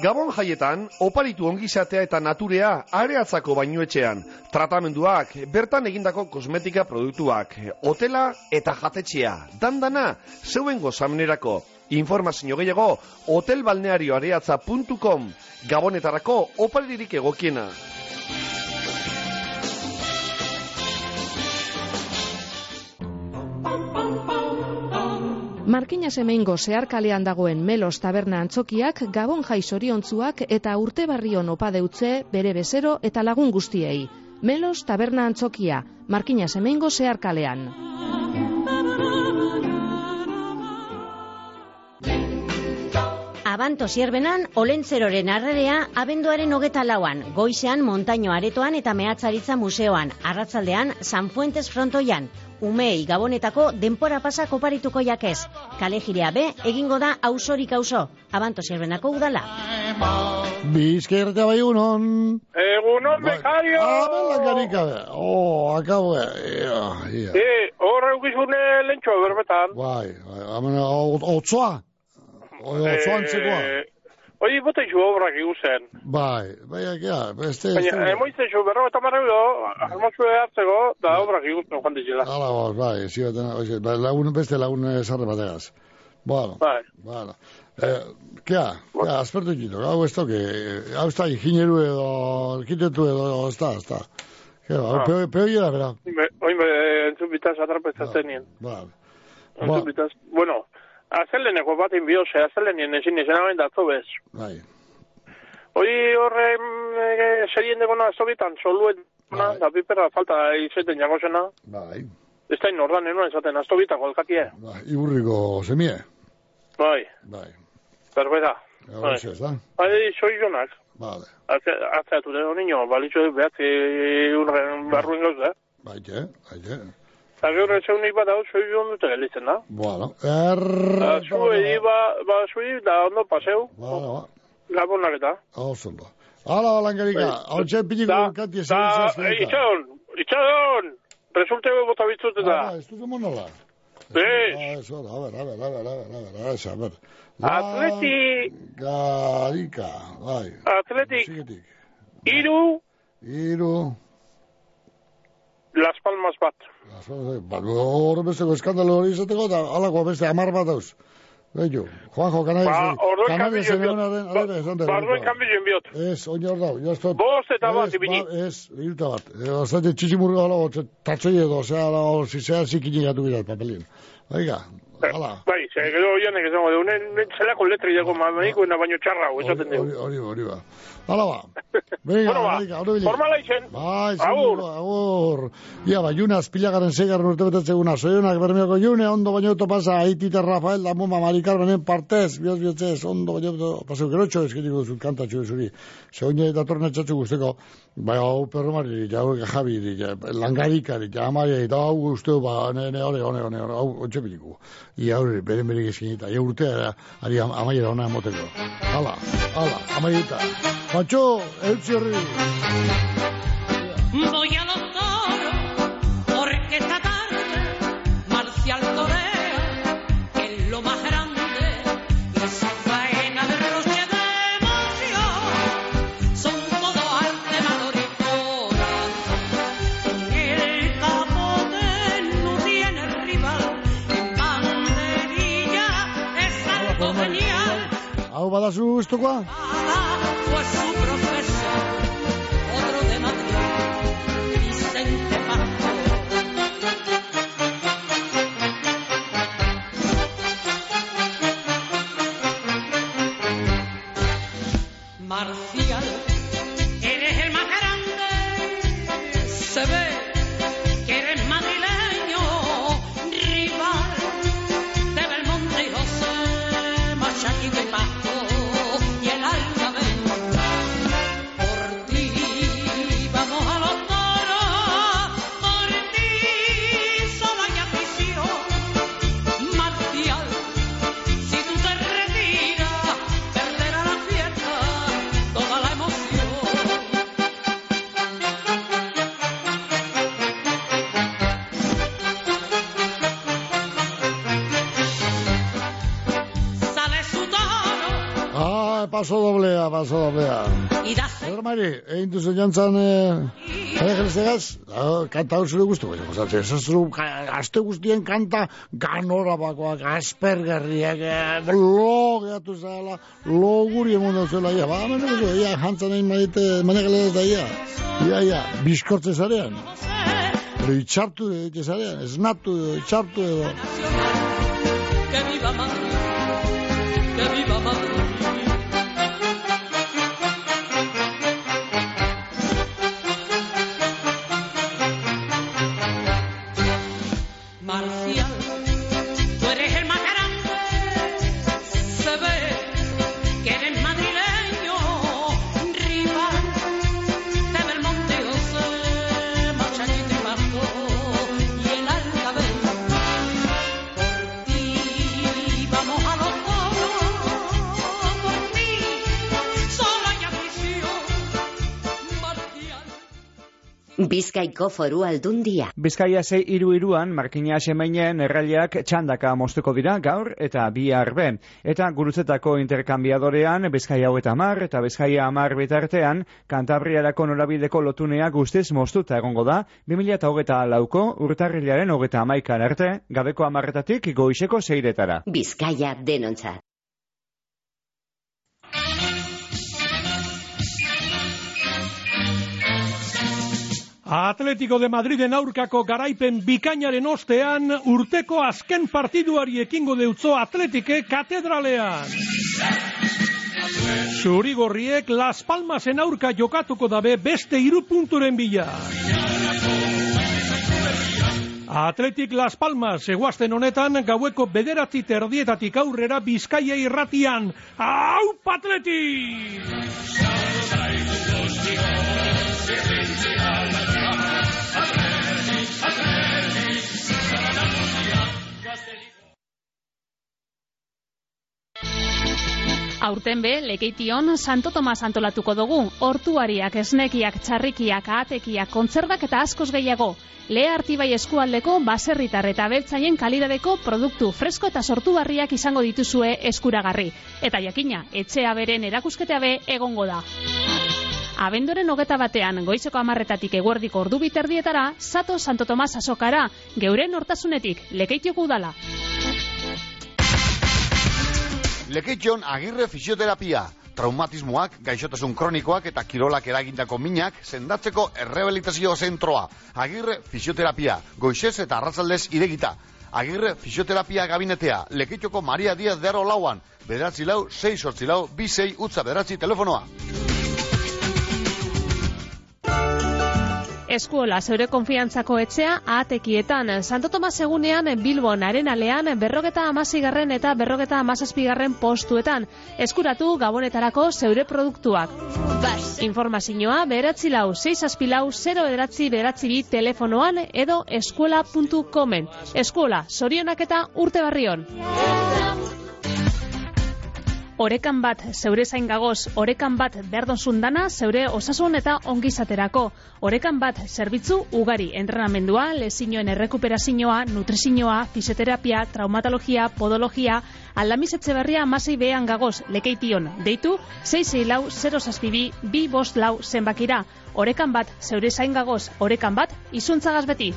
Gabon jaietan, oparitu ongizatea eta naturea areatzako bainuetxean. Tratamenduak, bertan egindako kosmetika produktuak, hotela eta jatetxea. Dandana, zeuen gozamenerako. Informazio gehiago, hotelbalnearioareatza.com. Gabonetarako oparirik egokiena. Markina Semeingo zeharkalean dagoen Melos Taberna antzokiak Gabon jai zoriontzuak eta urte barrion opa bere bezero eta lagun guztiei. Melos Taberna antzokia, Markina Semeingo zeharkalean. Abanto zierbenan, olentzeroren arrerea, abenduaren hogeta lauan, goizean montaino aretoan eta mehatzaritza museoan, arratzaldean, San Fuentes frontoian, umei gabonetako denpora pasa koparituko jakez. Kale jirea be, egingo da ausorik auzo, abanto zierbenako udala. Bizkaia bai egunon. Egunon, bekario! Karika. Oh, akabo. Ia, ia. Eh, horre ukizune lentxo berbetan. Bai, bai, amena, otzoa. Otzoa antzekoa. Oi, bote izu obrak iguzen. Bai, bai, ja, beste... Baina, emoitzen zu, berro eta marra edo, almozu hartzeko, da obrak iguzen joan dizela. Hala, bai, bai, zibaten, oize, bai, lagun, beste lagun sarre bategaz. Bueno, Bai. bueno. Eh, kea, kea, aspertu ikito, hau ez toke, hau ez da, ingineru edo, arkitektu edo, ez da, ez da. Kea, hau, Ah. peo, peo gira, bera. Oin, entzun bitaz atrapezatzen nien. Bai. Entzun bitaz, bueno, azeleneko bat inbiose, azelenien ezin izan hauen datzo bez. Bai. Hoi horre e, serien degona azobitan, soluen, Bai. da piperra falta izeten jagozena. Bai. Ez da inordan, eno esaten, aztobitako elkakie. Bai, iburriko semie. Bai, Bai. berbera. Bai. Bai, soi jonak. Vale. Atzeatu deno niño, balitxo behatzi urren barruin gauz, eh? Baite, baite. Eta gero zeunik bat hau soi joan dute gelitzen da. Bueno, er... Da, zu edi ba, ba zui, da ondo paseu, Bala, ba. gabonak eta. Hau zondo. Hala, balangarika, hau txen pinik urkati esan Da, izan eh, itxadon, itxadon! Resulte bota bitzut eta. Ah, ez dut monola. Ez. Eso, a ver, a ver, a ver, a ver, a ver, a ver, a ver. Atleti, Garika, bai. Atletik, iru, Iru. Las Palmas bat. Ba, hor besteko eskandalo hori izateko, da alako beste amar bat dauz. Bello, Juanjo, kanai, Ba, kanai kanbio zen egon den, esan dara. Ba, orduen kanbio biot. Ez, oin hor dau, jaztot. Bost eta bat, Ez, ibili. ba, Ez, iruta bat. E, Oztate, txitsimurga hala, edo, zea, hala, zizea, zikini gatu bidat, papelin. Oiga, hala. Bai, ze, gero joanek esango du, nen, nen zelako letri dago mamanikoena baino txarra, hau, esaten dugu. Hori, hori, ba. Hala ba. <laughs> Venga, Bueno, ba, venga, hori bilik. formala izen. Bai, Agur. agur. Ia, ba, juna, azpilagaren zeigarren urte betetzeguna. Soionak bermeoko june, ondo baino eto pasa, Aitita Rafael, da muma, Mari Carmenen partez, bioz biotzez, ondo baino eto pasa, gero txo, eskitiko zut kanta txo zuri. Se oine datorren etxatxu guzteko, bai, hau perromari, ja, hau jabi, ja, langarikari, ja, amari, eta hau guzteo, ba, ne, ne, hori, hori, hori, hori, hau, otxe biliku. Ia, hori, beren berik eskinita, ia urtea, ari am- amaiera ona emoteko. Hala, hala, amaieta. Pancho, eutzi horri. Voy Hau badazu estokoa? Mari, egin duzu jantzan, eh, jelestegaz? Ah, kanta hau zure guztu, baina, oza, ez zuru, aste guztien kanta ganora bakoak, aspergerriak, eh, lo gehatu zala, lo guri emun da zuela, ia, ba, mene guzu, ia, jantzan egin madite, manegalera da, ia, ia, ia, bizkortze zarean. Pero itxartu egite zarean, esnatu edo, itxartu edo. que viva Madrid, que viva Madrid. Bizkaiko foru aldundia. Bizkaia zei iru iruan, markina semeinen erraileak txandaka moztuko dira gaur eta bi arbe. Eta gurutzetako interkambiadorean Bizkaia eta mar eta Bizkaia amar bitartean Kantabriarako norabideko lotunea guztiz moztuta egongo da 2008 lauko urtarrilaren hogeta amaikan arte, gabeko amarretatik goizeko zeiretara. Bizkaia denontzat. Atletico de Madriden aurkako garaipen bikainaren ostean urteko azken partiduari ekingo deutzo Atletike katedralean. Zurigorriek Las Palmasen aurka jokatuko dabe beste hiru punturen bila. Atletik Las Palmas eguazten honetan gaueko bederatzi terdietatik aurrera Bizkaia irratian. Hau patletik! Aurten be, lekeition Santo Tomas antolatuko dugu, hortuariak, esnekiak, txarrikiak, ahatekiak, kontzerdak eta askoz gehiago. Lea artibai eskualdeko baserritar eta beltzaien kalidadeko produktu fresko eta sortu barriak izango dituzue eskuragarri. Eta jakina, etxea beren erakusketea be egongo da. Abendoren hogeta batean, goizeko amarretatik eguerdiko ordu biterdietara, Sato Santo Tomas azokara, geuren hortasunetik, lekeitioko udala. Lekeition agirre fisioterapia. Traumatismoak, gaixotasun kronikoak eta kirolak eragindako minak sendatzeko errehabilitazio zentroa. Agirre fisioterapia, goizez eta arratzaldez iregita. Agirre fisioterapia gabinetea, Lekeitioko Maria Diaz de Aro lauan, bederatzi lau, 6 sortzi lau, bi utza bederatzi telefonoa. Eskuola, zeure konfiantzako etxea, ahatekietan. Santo Tomas egunean, Bilbon, arenalean, berrogeta amazigarren eta berrogeta amazazpigarren postuetan. Eskuratu gabonetarako zeure produktuak. Informazioa, beratzi lau, 6 aspilau, 0 beratzi beratzi bi telefonoan edo eskuola.comen. Eskuola, zorionak eta urte barrion. Orekan bat zeure zain gagoz, orekan bat berdozun dana zeure osasun eta ongizaterako. Orekan bat zerbitzu ugari entrenamendua, lezinoen errekuperazioa, nutrizioa, fisioterapia, traumatologia, podologia, aldamiz berria amasei behan gagoz, lekeition. Deitu, 6 lau 0 zazpibi, bi bost lau zenbakira. Orekan bat zeure zain gagoz, orekan bat izuntzagaz beti.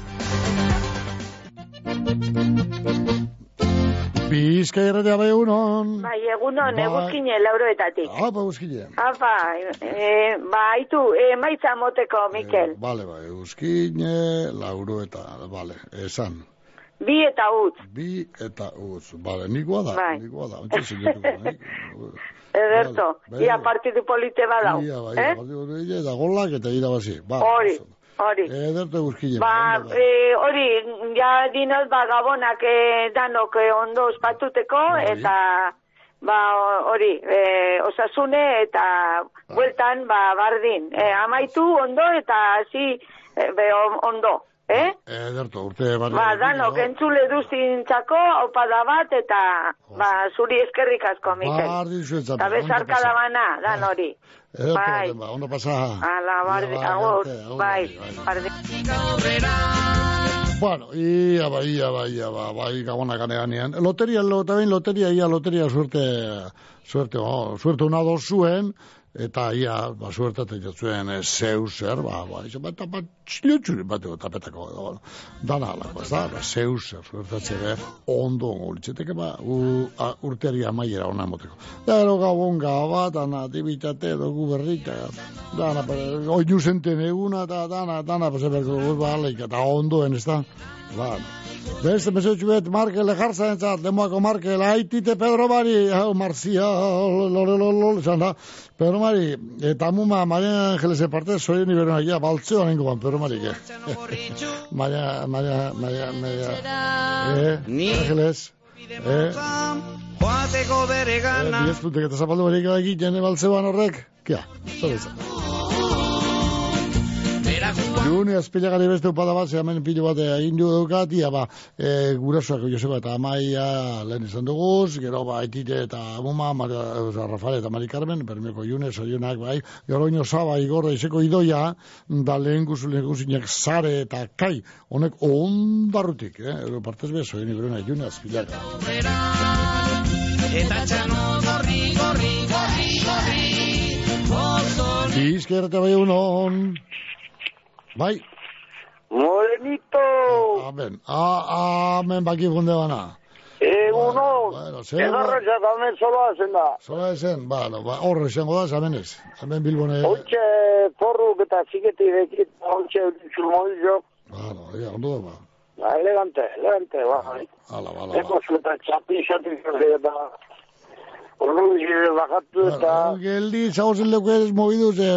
Bizka irratia bai egunon. Bai, egunon, Bai. eguzkine lauroetatik. Apa, euskile. Apa, e, ba, haitu, e, maitza moteko, Mikel. Bale, bai, euskine, lauro eta, bale, esan. Bi eta utz. Bi eta uz, bale, nikoa da, Bai. nikoa da, ontsa sinatu, nik. Ederto, Bai, ia bai. partidu polite badau. Ia, bai, eh? bai, bai, eta golak eta irabazi. Ba, Hori, hori. Ederto euskile. Ba, e, hori, ja dinot, ba, gabonak e, danok e, ondo ospatuteko, Bai. eta, ba, hori, e, osasune, eta bueltan, ba, bardin. E, amaitu ondo, eta hasi e, be, on- ondo, eh? Ederto, urte barri. Ba, danok, entzule duzintzako, opada bat, eta, ba, zuri eskerrik asko, Mikel. Bardin zuetzat. Eta bezarka da bana, dan hori. Ederto, Bai. ba, ondo pasa. Ala, bardi, bai, agur, agur, bai, bai. bardi. Bueno, ia ba, ia ba, ia ba, bai gabonak anean. Loteria, lo, behin loteria, ia loteria suerte, suerte, oh, suerte una dos zuen, eta ia, ba, suerte eta zuen e, zeu zer, ba, ba, izo, ba, eta bat, txiliotxuri bat ego tapetako, dana alako, ez da, ba, zeu zer, suerte atzere, ondo ongo litzeteke, ba, u, a, urteari amaiera ona emoteko. Da, ero gabon gaba, dana, dibitate, dugu berrika, dana, ba, oinu zenten eguna, eta dana, dana, ba, zeberko, ba, aleik, eta ondoen, ez da, ba, Beste mesetxu bet, Markel jartzen entzat, lemoako Markel, haitite Pedro Mari, hau Marzia, lore, lore, lore, da, Pedro Mari, eta muma, Maria Angelese parte, soy ni berona, ja, baltzeo nengo ban, Pedro Mari, que. <laughs> Maria, Maria, Maria, Maria, eh, Angeles, eh, Joateko bere eh, gana. bidezputek eta zapaldu berik egiten baltzeoan horrek, kia, zer izan. Juni azpilagari beste upada bat, ze hemen pilo bat egin du dukat, ia ba, e, gurasoak Joseba eta Amaia lehen izan duguz, gero ba, Aitite eta Muma, oza, Rafael eta Mari Carmen, permeko June, sorionak, bai, gero ino Saba, Igorra, izeko idoia, da lehen guzinak Sare eta Kai, honek ondarrutik, eh, ero partez bezo, egin iberona, June azpilaga. Eta txano gorri, gorri, gorri, gorri Oton Bizkerrete bai unon, bai, Morenito, amen, a, amen baki funde bana. egunon, Bueno, zer, egarretza tamen solo hazen da. Zola ezen, ba, no, ba, horre izango da, zamenez. Hemen Bilbone, Hontxe forruk eta ziketi dekit, hontxe zurmodillo, ba, no, ia, ondo da, ba. ba, elegante, elegante, ba. Ala, ala, Eko zueta txapi, txapi, eta ordu gire bajatu eta... Geldi, zagozen leku ez movidu, ze,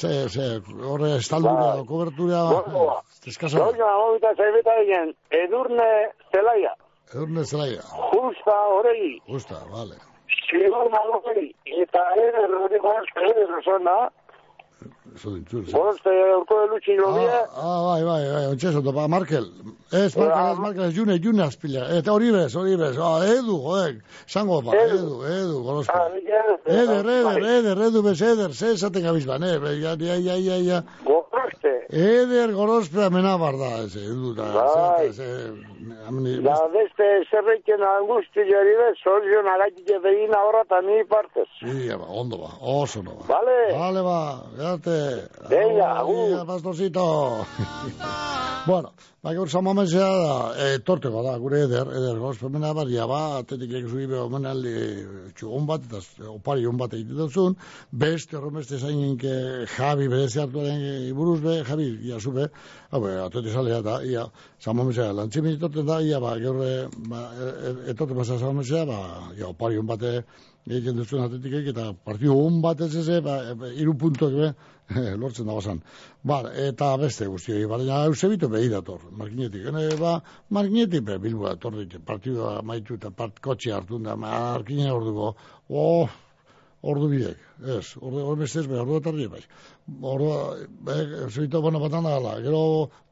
ze, ze, horre estaldura, Bai. kobertura, Bueno, eskaso, Doña, hobita zaibeta egin, edurne zelaia, edurne zelaia, justa horregi, justa, vale. zigor malogei, eta ere, rodiko ere, zona, Zo dintzur. Gorozte, urko de lutxin lobia. Ah, bai, bai, bai, ontsa esoto, ba, Markel. Ez, Markel, ez, Markel, ez, june, june azpila. Eta hori bez, hori bez. Ah, edu, joek. Zango, ba, edu, edu, gorozte. Eder, eder, eder, edu bez, eder, ze esaten gabiz ba, ne, be, ja, ja, ja, ja, ja. Gorozte. Eder, gorozpe, amena barda, ez, edu, da, Bai. ze, ameni, Da beste zerreiken angusti jari bez, sorion agatik egin ahora eta ni partez. Sí, ba, ondo ba, oso no ba. Vale. Vale, ba, gerte. Venga, agur. pastorcito. <laughs> bueno, ba, gaur samamezea da, e, torteko da, gure eder, eder gospemena baria ba, atetik egin zui beho menaldi txugun bat, eta opari hon bat egiten duzun, beste horremeste zainin ke Javi berezi hartuaren iburuz be, Javi, ia zube, hau be, atetik salea da, ia, samamezea, lantzimin etorten da, ia, ba, gaur, e, ba, e, e, etorten basa samamezea, ba, ia, opari bate, egiten duzuen atetik eta partidu hon bat ez eze, ba, e, iru puntuak be, <laughs> lortzen da bazan. Ba, eta beste guztioi, baina Eusebito behi dator, markinetik. Hene, ba, markinetik be, bilbo dator dit, partidua maitu eta part kotxe hartu da, markine orduko, oh, ordu biek, ez, ordu, ordu beste ez be, ordu eta bai. Ordu, be, Eusebito, bueno, batan da gala, gero,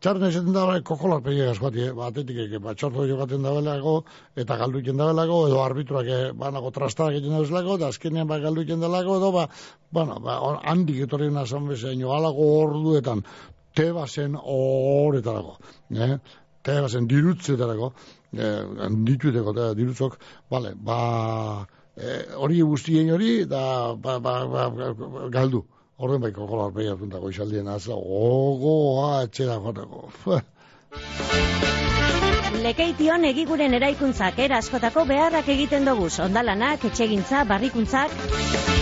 txarren esaten da, bai, kokolar pegia gaskoati, eh, ba, atetik eke, ba, txorto jokaten da belago, eta galdu da belago, edo arbitruak, eh, banago trastak egiten da bezalako, eta azkenean, ba, galdu iken delako, edo, ba, bueno, ba, on- handik etorri una zan bezaino, alago orduetan, tebazen horretarako, eh? tebazen dirutzetarako, eh, ditueteko, eta dirutzok, bale, ba, eh, hori guztien hori, da, ba, ba, ba, galdu. Horren baiko kolar behiatun dago izaldien azla, gogoa etxera joteko. <laughs> Lekeition egiguren eraikuntzak era askotako beharrak egiten dugu, ondalanak, etxegintza, barrikuntzak...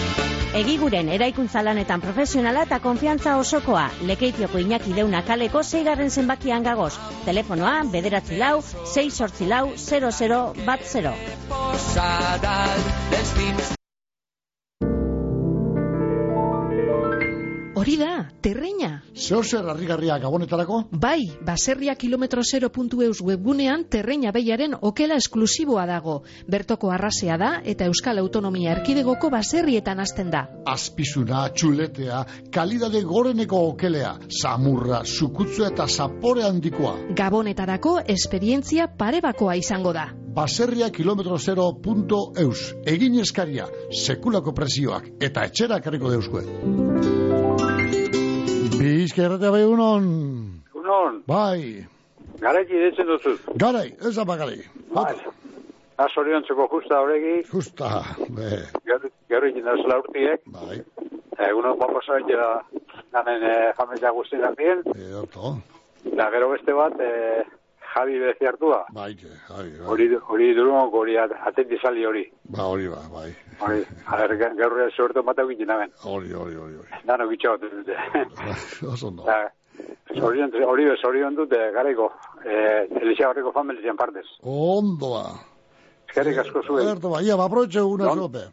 Egiguren eraikuntza lanetan profesionala eta konfiantza osokoa. Lekeitioko Iñaki Deuna kaleko zeigarren zenbakian gagoz. Telefonoa, bederatzi lau, 6 sortzi lau, 00 bat 0. Posada dels vins Hori da, terreina. Zeo zer harrigarria gabonetarako? Bai, baserria kilometro 0.eus webgunean terreina behiaren okela esklusiboa dago. Bertoko arrasea da eta Euskal Autonomia Erkidegoko baserrietan hasten da. Azpizuna, txuletea, kalidade goreneko okelea, samurra, sukutzua eta zapore handikoa. Gabonetarako esperientzia parebakoa izango da. Baserria kilometro 0.eus. Egin eskaria, sekulako presioak eta etxera karriko deuskue. Bizka erratea bai unon. Unon, Bai, garaiki ditzen duzu. garai, ez da bagai. Bai. Azoriontzeko justa horregi, Justa, be, gero egin da zela urtiek. bai, Egunon papasoen jera ganen e, jameza guztien ardien. edorto. Da gero beste bat, e, Javi bezi hartua. Bai, ke, bai. Hori, hori durunok hori at- atendi sali hori. Ba, hori ba, bai. Hori, a ver, gaur suerto mata egiten hemen. Hori, hori, hori, hori. Dano bitxo bat dute. <laughs> Oso ondo. Da, Zorion, hori zorion dute garaiko, eh, Elisa horreko familizian partez. Ondo ba. Eskerrik asko zuen. Ederto ba, ia, ba, una sope.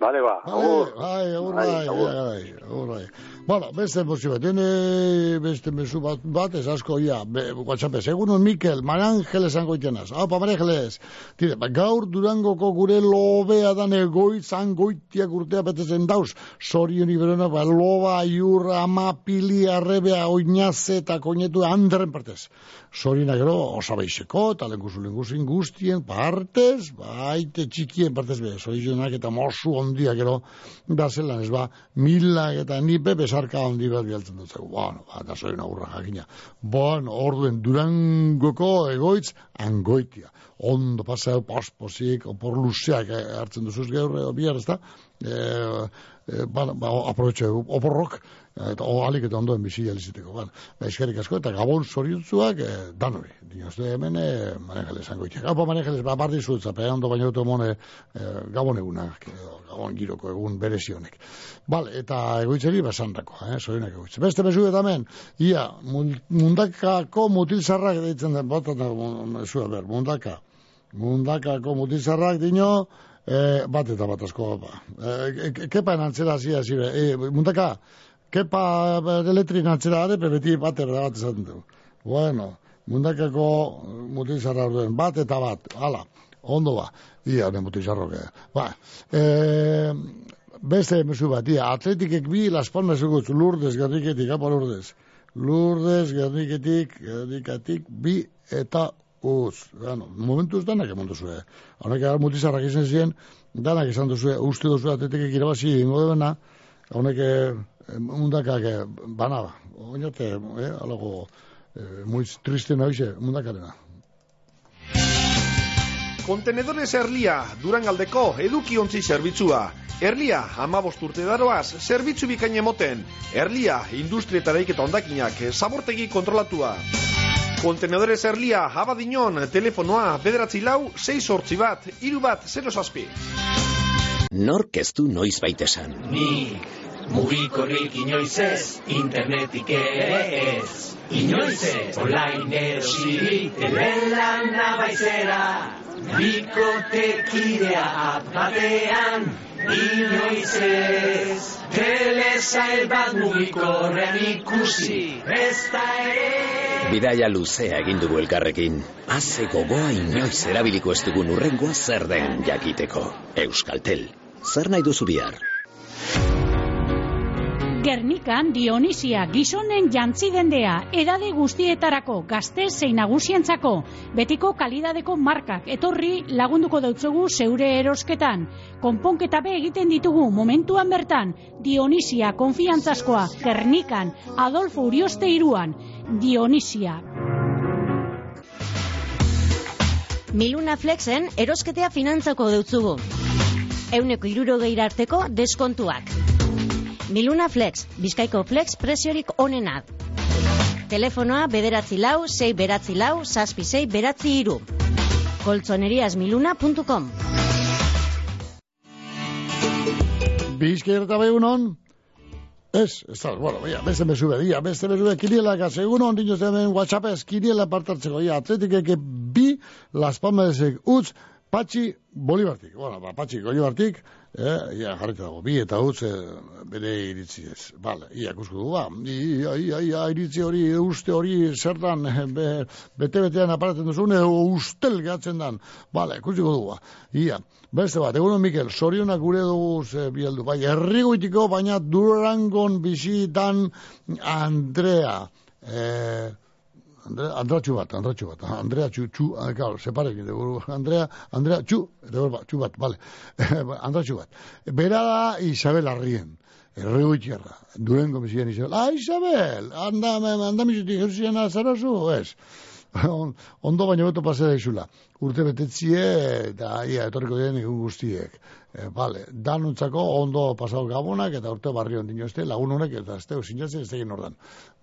Bale ba, agur. Bai, agur Bai, bai, agur. bai, agur bai. Bueno, beste emozio bat, dene beste mesu bat, bat ez asko, ia, be, WhatsApp, egunon Mikel, Maranjel esango itenaz. Hau, pa Maranjeles. Tire, ba, gaur durangoko gure lobea dan egoitzan goitiak urtea betetzen dauz. Sorion iberona, ba, loba, aiurra, ama, pili, arrebea, oinaze eta koinetu handeren partez. Sorina gero, osabaizeko, eta lenguzu lenguzin guztien partez, baite txikien partez be, sorionak eta mosu ondia gero, da zelan ez ba, milak eta nipe besarka ondi bat bialtzen dut. Bueno, ba, da sorina urra jakina. Bueno, orduen durangoko egoitz, angoitia. Ondo paseo, posposik, opor luzeak eh, hartzen duzuz gaur, eh, bihar ez da, eh, eh, aprobetxe, oporrok, eta o, alik eta ondoen bizi aliziteko. Ba, ba, eskerrik asko, eta gabon zoriutzuak, eh, danori. Diozte hemen, eh, manejale zango itxek. Gaupa manejale, ba, bardi zuetza, pe, ondo baino dut emone, eh, gabon egunak, gabon giroko egun berezionek. Bale, eta egoitzeri basandako, eh, zorionak egoitze. Beste bezu eta hemen, ia, mun- mundakako mutilzarrak deitzen den, botan da, zua, ber, mundaka. Mundakako mutilzarrak dino, eh, bat eta bat asko, ba. Ke- kepa enantzera zia, zire, eh, mundaka, kepa elektrin antzera are, pe beti bat erda bat esaten du. Bueno, mundakako mutilzarra orduen, bat eta bat, hala, ondo ba, ia, ne mutilzarroke. Ba, eh, beste mesu bat, ia, atletikek bi, Las Palmas egutz, lurdez, gerriketik, apa lurdez. Lurdez, gerriketik, gerrikatik, bi eta uz. Bueno, momentu ez danak emontu zuen. Honek gara mutizarrak izan ziren, danak izan duzue, uste duzue atletikek irabazi ingo debena, honek eh, mundakak eh, bana, oinate, eh, alago, eh, muiz triste nahize, mundakarena. Kontenedores Erlia, Durangaldeko edukiontzi zerbitzua. Erlia, amabost urte daroaz, zerbitzu bikain emoten. Erlia, industrietareik eta ondakinak, zabortegi kontrolatua. Kontenedores Erlia, abadinon, telefonoa, bederatzi lau, 6 sortzi bat, iru bat, 0 zazpi. Nork ez du noiz baitesan. Nik mugikorrik inoiz ez, internetik ez. Inoiz ez, online erosi, telelan nabaizera. Bikotekidea batean, inoiz ez. Telesail bat mugikorrean ikusi, ez da ere. Bidaia luzea egin dugu elkarrekin. Haze gogoa inoiz erabiliko ez dugun urrengoa zer den jakiteko. Euskaltel, zer nahi duzu bihar? Gernikan Dionisia gizonen jantzi dendea, edade guztietarako gazte zein nagusientzako, betiko kalidadeko markak etorri lagunduko dautzugu zeure erosketan. Konponketa be egiten ditugu momentuan bertan, Dionisia konfiantzazkoa, Gernikan, Adolfo Urioste iruan, Dionisia. Miluna Flexen erosketea finantzako deutzugu. Euneko irurogei arteko deskontuak. Miluna Flex, Bizkaiko Flex presiorik onena. Telefonoa bederatzi lau, sei beratzi lau, saspi sei beratzi iru. Koltzoneriasmiluna.com Bizkaira eta behunon, Ez, ez da, bueno, ia, beste mesu bedia, beste mesu bedia, kiriela gaz, egun hon dino zen WhatsAppez, kiriela partartzeko, ia, atletikek bi, las palmasek utz, patxi bolibartik, bueno, ba, patxi bolibartik, eh, ia, jarrita dago, bi eta utz, eh, bere iritzi ez, bale, ia, kusku du, ba, ia, ia, ia, iritzi hori, uste hori, zertan, eh, be, bete-betean aparatzen duzun, edo ustel gehatzen dan, bale, kusiko du, ba, ia, Beste bat, egunon Mikel, sorionak gure dugu ze bieldu, bai, herrigoitiko, baina Durangon bizitan Andrea, eh, Andrea, Andrea txu bat, Andrea txu bat, Andrea txu, txu, ah, claro, separe egin dugu, Andrea, Andrea txu, eta bat, txu bat, vale, <laughs> Andrea txu bat. Bera da Isabel Arrien, herrigoitierra, Durango bizitan Isabel, ah, Isabel, anda, anda mizutik, jesuzian azarazu, ez, On- ondo baino beto pasea daizula. Urte betetzie eta ia etorriko diren egun guztiek. E, vale, danuntzako ondo pasau gabonak eta urte barri ondino este lagun honek eta ez teu sinatzen ez tegin ordan.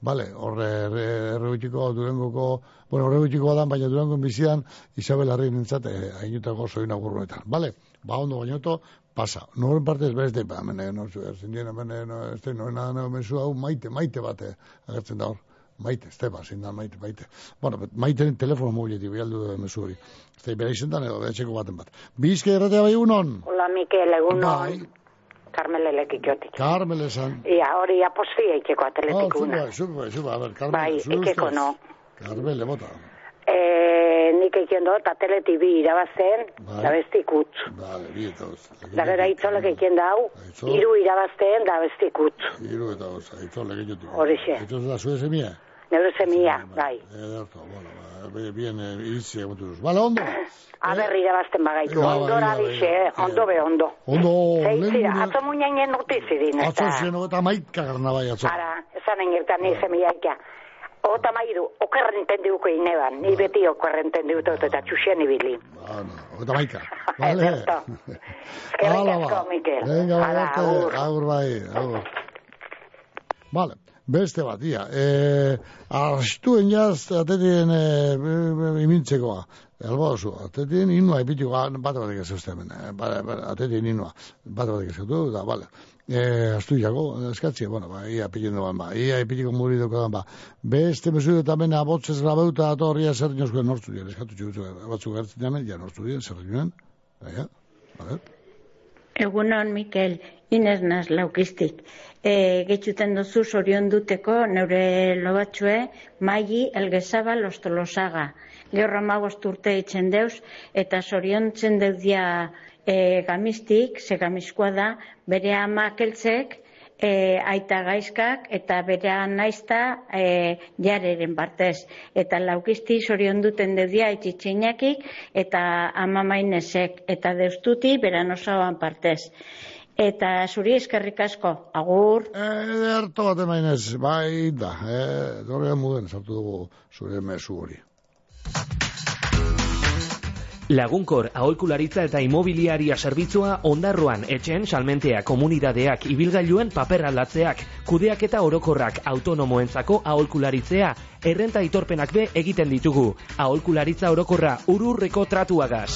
Vale, horre errebitiko durengoko, bueno, errebitiko dan, baina durengon bizidan Isabel Arri nintzat e, hainutako soina gurruetan. Vale, ba ondo baino beto pasa. Noren parte ez bez de, ba, mene, no, zindien, mene, no, ez de, no, nada, no, mesu hau maite, maite bate, agertzen da hor. Maite, Esteba, zein da maite, maite. Bueno, bet, maiteren telefono mobiletik, bialdu da mesu hori. Zei bere izendan edo, etxeko baten bat. Bizke erratea bai unon? Hola, Mikel, egun Bai. Karmelelek ikotik. Carmel esan. Ia, hori aposti eitzeko Oh, atletik zuba, una. zuba, zuba, a ver, Carmel. Bai, zu ikeko ustez? no. Carmel, bota. E, nik eiken dut, atleti bi irabazten, Bai. da bestik utz. Vale, bi eta hoz. Da gero aitzolek eiken dau, hiru irabazten, da bestik utz. Hiru eta hoz, aitzol legeiotik. Horixe. Aitzol da zue semia? Neure semia, bai. Ederto, bueno, ba, bien eh, iritzi egotu duz. Vale, ondo. Aber irabazten bagaitu, Bai, ondora bai, dixe, bai, eh, ondo be, ondo. Ondo, lehen atzo muñainen notizirin, Atzo eta... zen, eta maika garna bai atzo. Ara, esan engertan ni semiaika. Ota mairu, okerrenten diuko ineban, ni beti okerrenten diuko eta txuxen ibili. Eta maika. <laughs> Vale. Ederto. Asko, ba. Mikel. Venga, agur. agur bai, agur. Vale, beste bat, ia. E, Arstuen jaz, atetien e, imintzekoa. Alba oso, atetien inua epitiko, bat bat egez uste hemen, eh, ba- ba- atetien inua, bat bat egez uste, da, bale. E, astu jako, eskatzi, bueno, ba, ia pilindu ban, ba, ia epitiko muri doko ba. Beste mesu eta mena abotzez grabeuta atorria zer dinoskuen nortzu dien, eskatu txugutu, batzuk gertzen hemen, ja nortzu dien, zer dinoen, ja, a ver. Egunon, Mikel, Inez naz laukistik. E, getxuten dozu sorion duteko neure lobatxue maigi elgezabal ostolosaga. Gaur amagost urte itzen deuz, eta sorion tzen deudia e, gamistik, ze gamiskoa da, bere ama keltzek, e, aita gaizkak eta bere naizta e, jareren partez. Eta laukisti zorion duten dedia etxitxeinakik eta ama mainezek eta deustuti beran osoan partez. Eta zuri eskerrik asko, agur. Ederto bat emainez, bai da, eh, dorrean muden, sartu dugu zure mesu hori. Lagunkor aholkularitza eta imobiliaria zerbitzua ondarroan etxen salmentea komunidadeak ibilgailuen paper aldatzeak, kudeak eta orokorrak autonomoentzako aholkularitzea, errenta itorpenak be egiten ditugu. Aholkularitza orokorra ururreko tratuagaz.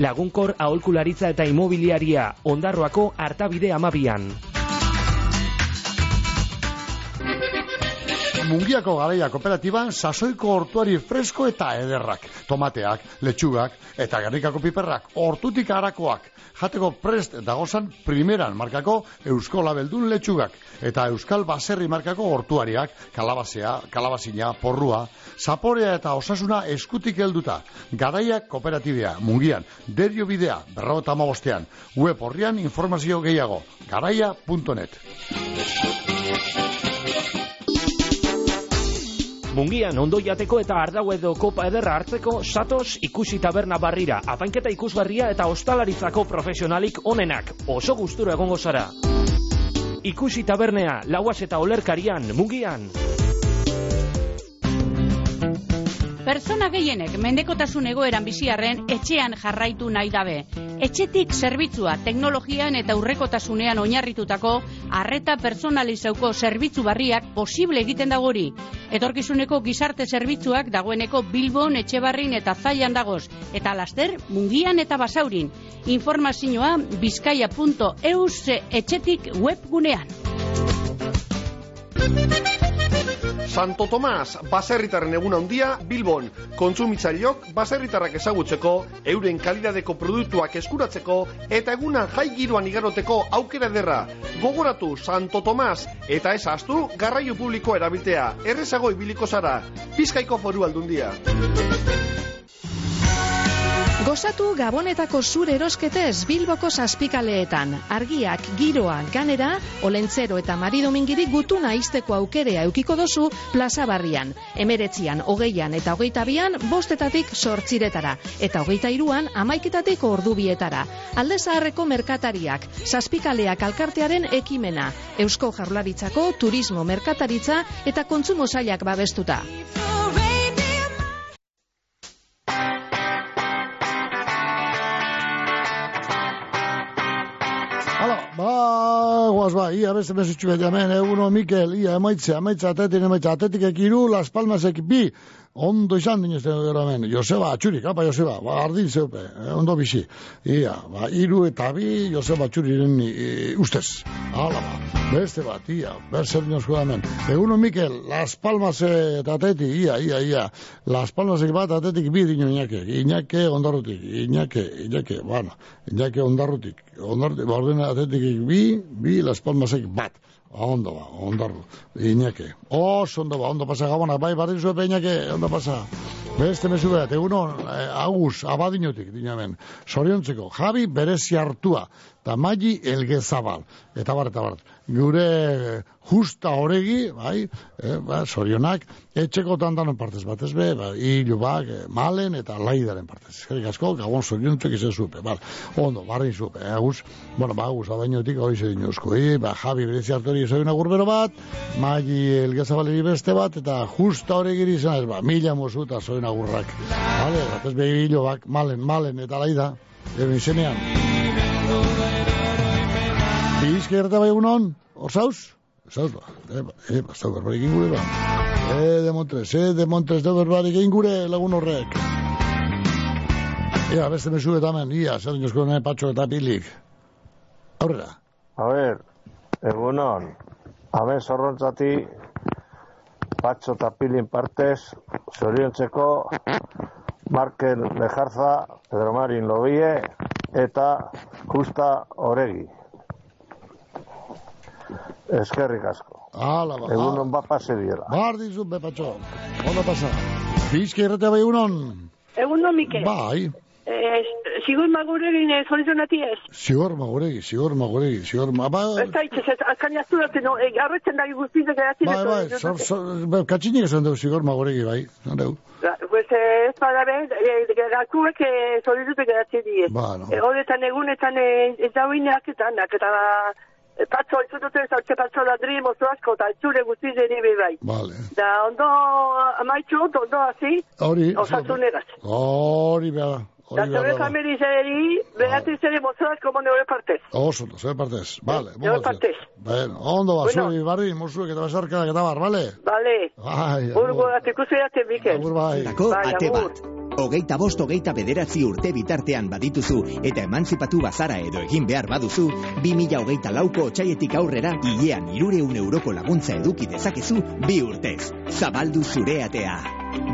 Lagunkor aholkularitza eta imobiliaria ondarroako hartabide amabian. Mungiako garaia kooperatiban sasoiko hortuari fresko eta ederrak, tomateak, letxugak eta garrikako piperrak, hortutik harakoak, jateko prest dagozan primeran markako eusko labeldun letxugak eta euskal baserri markako hortuariak, kalabazea, kalabazina, porrua, zaporea eta osasuna eskutik helduta. Garaia kooperatibia, mungian, derio bidea, berro eta amabostean, web horrian informazio gehiago, garaia.net. Mungian ondo jateko eta ardau edo kopa ederra hartzeko satos ikusi taberna barrira, apainketa ikusgarria eta ostalaritzako profesionalik onenak, oso gustura egongo zara. Ikusi tabernea, lauaz eta olerkarian, Mungian. Pertsona gehienek mendekotasun egoeran biziarren etxean jarraitu nahi dabe. Etxetik zerbitzua teknologian eta urrekotasunean oinarritutako arreta personalizauko zerbitzu barriak posible egiten dagori. Etorkizuneko gizarte zerbitzuak dagoeneko Bilbon, Etxebarrin eta Zailan dagoz, eta laster Mungian eta Basaurin. Informazioa bizkaia.eus etxetik webgunean. Santo Tomas, baserritarren egun handia Bilbon. Kontsumitzaileok baserritarrak ezagutzeko, euren kalidadeko produktuak eskuratzeko eta egunan jai giroan igaroteko aukera derra. Gogoratu Santo Tomas eta ez astu garraio publiko erabiltea. Errezago ibiliko zara. Bizkaiko foru aldundia. Gozatu Gabonetako zur erosketez Bilboko zazpikaleetan. Argiak, giroa, ganera, olentzero eta maridomingiri gutuna izteko aukerea eukiko dozu plaza barrian. Emeretzian, hogeian eta hogeita bian, bostetatik sortziretara. Eta hogeita iruan, amaiketatik ordubietara. Alde zaharreko merkatariak, zazpikaleak alkartearen ekimena. Eusko Jarlaritzako turismo merkataritza eta kontsumo zailak babestuta. Ba, guaz ba, ia beste mesutxu bete hemen, eguno Mikel, ia emaitze, emaitze atetik, emaitze atetik ekiru, Las Palmasek bi, ondo izan dinez gero hemen, Joseba, atxurik, apa Joseba, ba, ardin zeupe, eh, ondo bizi, ia, ba, iru eta bi, Joseba atxuriren e, ustez, hala ba, beste bat, ia, berzer dinozko hemen, eguno Mikel, Las Palmas eta atetik, ia, ia, ia, Las Palmasek bat atetik bi dino inake, inake ondarrutik, inake, inake, bueno, inake ondarrutik, ondarrutik, ba, ordena atetik bi, bi Las Palmasek bat, Ba, ondo ba, ondarru, inake. Oso ondo ba, ondo pasa gabona, bai, barri zuepe inake, ondo pasa. Beste mesu bat, egunon, eh, agus, abadinotik, dinamen, soriontzeko, Javi berezi hartua, eta Magi elgezabal, eta bar, eta bar, gure justa horegi, bai, eh, ba, sorionak, etxeko tandanon partez batez be, ba, hilu bak, eh, malen eta laidaren partez. Eskerrik asko, gabon soriontzek izan zupe, bar, ondo, barri zupe, eh, bueno, ba, agus, abadinotik, hori ze dinozko, eh, ba, Javi berezi hartuari zoina gurbero bat, Magi elgezabaleri beste bat, eta justa horegi izan ez, ba, mila mozu eta zoina gurrak. Vale, batez be, bak, malen, malen eta laida, ero izenean. Erreta bai egunon, hor zauz? Zauz ba, e, ba, e, ba, zau berbarik ingure ba. E, de Montres, e, de Montres, de berbarik ingure lagun horrek. Ia, beste mesu eta hemen, ia, zer dinozko nire patxo eta pilik. Aurrera. A ver, egunon, hemen zorrontzati patxo eta pilin partez, zoriontzeko Markel Lejarza, Pedro Marin Lobie eta Justa Oregi. Eskerrik asko. Hala, ba. Egunon bat pase diela. Bardi zu, be patxo. Ondo pasa. Bizka erreta bai egunon. Egun no, Mikel. Bai. Eh, Sigur maguregin ez horizonati ez. Zigor maguregi, zigor maguregi, zigor ma... Ba, Ez da itxez, azkan jaztu dut, no, e, garretzen da guztizek eratzen. bai, bai, zor, zor, ba, katxinik esan dugu zigor maguregi, bai. Nandeu. Pues eh, ez badabe, gakuek zorizutek eratzen die. Ba, no. E, Horretan egunetan eh, ez da huinak eta nak, eta e, patzo, ez dut ez hau patzo ladri mozo asko, eta zure guztiz ere be bai. Vale. Da, ondo amaitxu, ondo hasi, Hori, osasuneraz. hori behar, Hori zure behar. kameri zeri, behatiz ere mozo asko mone hori partez. Oso, ondo, zer partez, vale. Zer partez. Bueno, ondo ba, Bueno. zuri, barri, musuek eta basarka, eta bar, vale? Vale. Bai, Urgo, ikusi ate, Mikel. Agur bai. Tako Bai, ate agur. bat. Hogeita bost hogeita bederatzi urte bitartean badituzu eta emantzipatu bazara edo egin behar baduzu, 2000 hogeita lauko otxaietik aurrera hilean irureun euroko laguntza eduki dezakezu bi urtez. Zabaldu zure atea.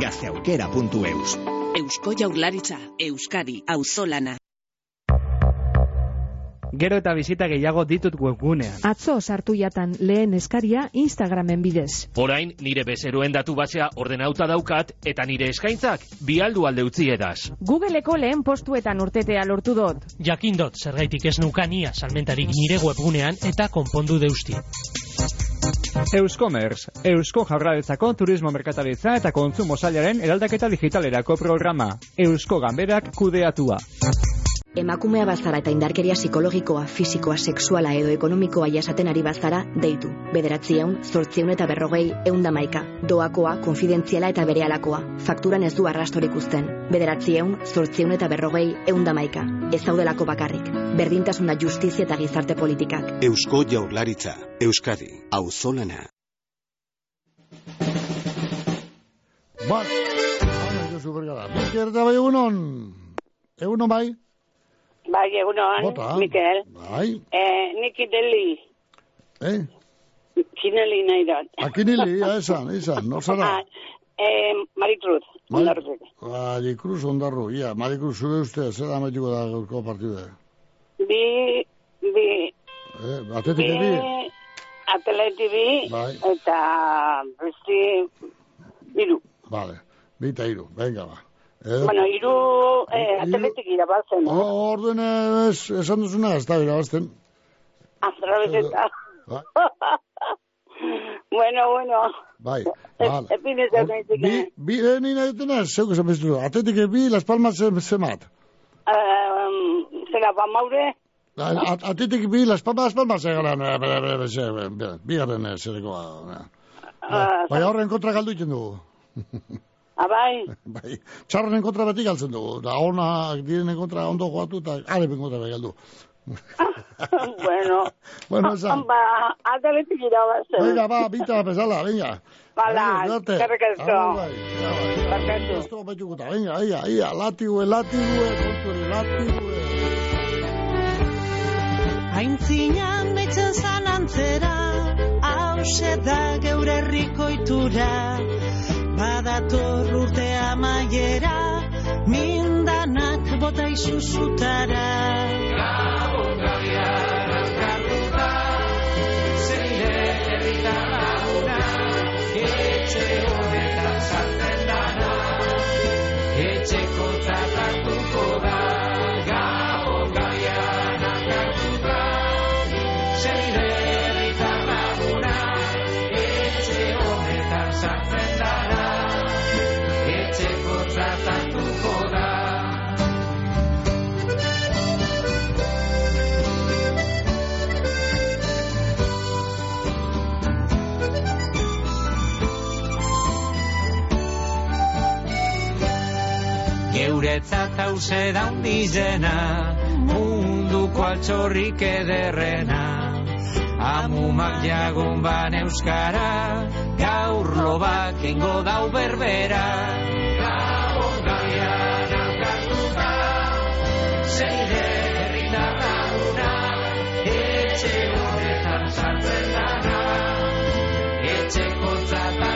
Gazteaukera.eus Eusko Jaurlaritza, Euskadi, Auzolana. Gero eta bizita gehiago ditut webgunean. Atzo sartu jatan lehen eskaria Instagramen bidez. Orain nire bezeroen datu basea ordenauta daukat eta nire eskaintzak bialdu alde utzi edaz. Googleeko lehen postuetan urtetea lortu dut. Jakindot, zergaitik ez nukania salmentarik nire webgunean eta konpondu deusti. Euskomers, Eusko Jaurlaritzako Turismo Merkataritza eta Kontsumo Sailaren eraldaketa digitalerako programa. Eusko Ganberak kudeatua. Emakumea bazara eta indarkeria psikologikoa, fisikoa, sexuala edo ekonomikoa jasaten ari bazara, deitu. Bederatziehun, zortziehun eta berrogei, eunda maika. Doakoa, konfidentziala eta berealakoa. Fakturan ez du arrastorik uzten. Bederatziehun, zortziehun eta berrogei, eunda maika. Ez daudelako bakarrik. Berdintasuna justizia eta gizarte politikak. Eusko Jaurlaritza, Euskadi, Auzolana. Bai, hau nahi supergara. Miker eta bai egunon. Egunon bai? Bai, egunon, Bota. Mikel. Bai. Eh, niki deli, Eh? kineli nahi dut. Akinili, ja, esan, esan, no zara. Ah, eh, Maritruz, ondarruz. Marikruz ondarru, ia, Marikruz zure uste, zer da metiko da gaurko partide. Bi, bi, Eh, atetik bi, edi? atleti bi, Bai. eta besti, iru. Vale, bita iru, venga ba. Eh, Bueno, iru, eh, atletik irabazen. o- Orden ez, esan duzuna, ez da irabazten. Azrabezeta. Bai. <laughs> bueno, bueno. Bai, Eh, vale. Epinez ez nahizik. Bi, bi, eh, ni nahi dutena, zeuk esan bezitu. Atetik bi, Las Palmas ze- zemat. Eh, zera, ba maure, At- Atetik bi, Las Palmas, Las Palmas egaran, eh, bigarren eh, zerekoa. Ah, Bai, horren kontra galdu iten dugu. <laughs> abai, Bai, <laughs> txarren kontra beti galtzen dugu. Da ona, direnen kontra ondo joatu, eta arepen kontra bai galdu. <laughs> bueno. <laughs> Bueno, esan. Ba, atletik irabazen. Venga, ba, bita bezala, venga. Bala, eskerrik asko. Bai, Barkatu. Esto baitukuta, venga, ia, ia, latigue, latigue, konturi, latigue. Aintzinan deitzen zan antzera, hause da geure herriko itura. Badator urte amaiera, mindanak bota izuzutara. Gabon gabian elkartuta, zeire herritar laguna, etxe honetan sartzen dana, Hause daundizena, munduko altxorrik ederrena. Amumak jagun ban euskara, gaur lobak ingo dau berbera. Gabon gaian alkartuta, zeire herritar laguna, etxe honetan sartzen dana, etxeko tratatuko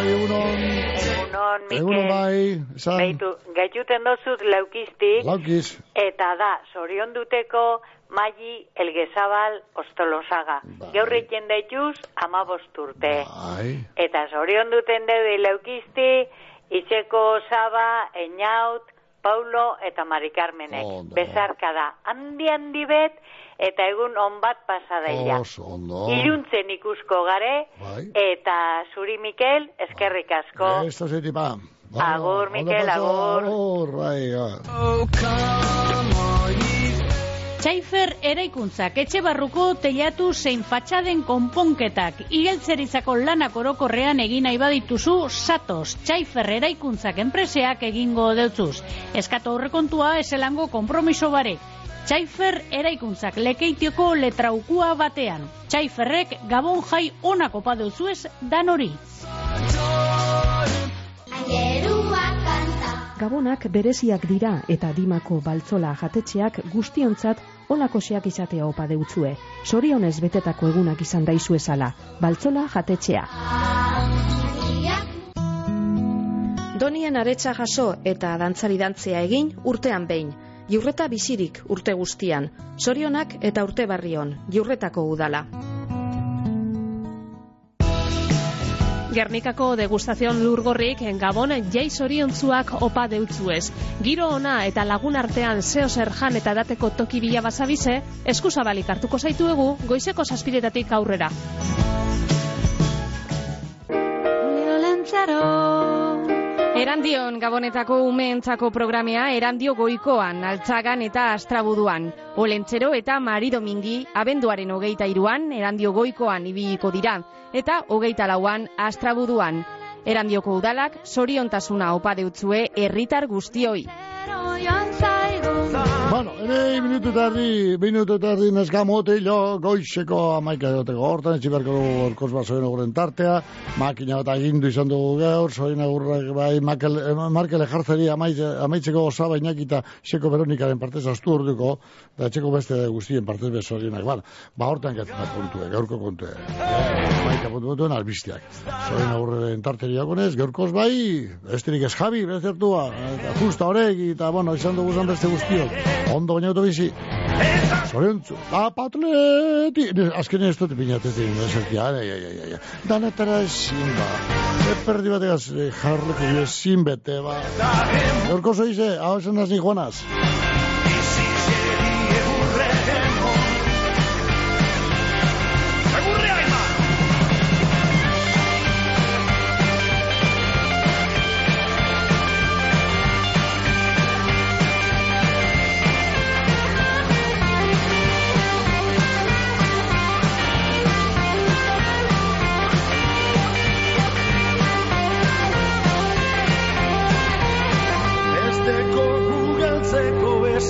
bai egunon. Egunon, Mikel. Egunon bai, esan. Beitu, gaituten dozut laukiztik, Laukiz. eta da, sorion duteko Magi Elgezabal Ostolosaga. Bai. Gaur egin daituz, ama urte. Bai. Eta sorion duten daude laukizti, Itzeko Saba, Eñaut, Paulo eta Mari Carmenek. Bezarka da. Handi handi bet, eta egun on bat pasadaila. Oso, ondo. Iluntzen ikusko gare, Bai. eta zuri Mikel, eskerrik asko. Esto se tipa. Agur, Mikel, agur. Agur, bai, bai. Txaifer eraikuntzak etxe barruko teilatu zein fatxaden konponketak igeltzeritzako lanak orokorrean egin nahi badituzu satos Txaifer eraikuntzak enpreseak egingo deutzuz. Eskatu aurrekontua eselango konpromiso barek. Txaifer eraikuntzak lekeitioko letraukua batean. Txaiferrek gabon jai onako padeuzuez dan hori. Gabonak bereziak dira eta dimako baltzola jatetxeak guztiontzat olakoseak izatea opa deutzue. Sorionez betetako egunak izan daizu ezala. Baltzola jatetxea. Donien aretsa jaso eta dantzari dantzea egin urtean behin. Jurreta bizirik urte guztian. Sorionak eta urte barrion. Jurretako udala. Gernikako degustazion lurgorrik Gabon jai zoriontzuak opa deutzuez. Giro ona eta lagun artean zeo zer jan eta dateko toki bila bazabize, eskuzabalik hartuko zaituegu goizeko saspiretatik aurrera. Erandion Gabonetako umeentzako programea erandio goikoan, altzagan eta astrabuduan. Olentzero eta Mari Domingi abenduaren hogeita iruan, erandio goikoan ibiliko dira, eta hogeita lauan astrabuduan. Erandioko udalak soriontasuna opa deutzue herritar guztioi. Bueno, ere minutu tardi, minutu tardi neska motilo, goizeko amaika duteko hortan, etxiberko dugu orkoz bat zoen oguren tartea, makina bat agindu izan dugu gaur, zoen agurrak bai, Makel, eh, Markel ejartzeri amaitze, amaitzeko osaba inakita xeko Veronikaren partez astu orduko, da etxeko beste guztien partez bezorienak, bala, ba hortan gatzen puntue, gaurko puntue, amaika puntu puntuen albisteak, zoen agurren tarteri agonez, gaurkoz bai, esterik ez jabi, bezertua, eta justa horrek, eta bueno, izan dugu zan beste guztiok, ondo baina auto bizi. Zoriontzu, apatleti, azken ez dut pinatetik, ai, ai, ai, ai, danetara ezin ba, eperdi bategaz eh, jarreko ezin bete, ba. Gorko zoize, hau esan nazi joanaz.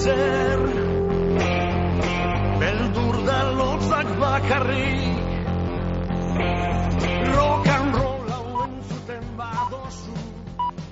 Ezer Beldur da lotzak bakarrik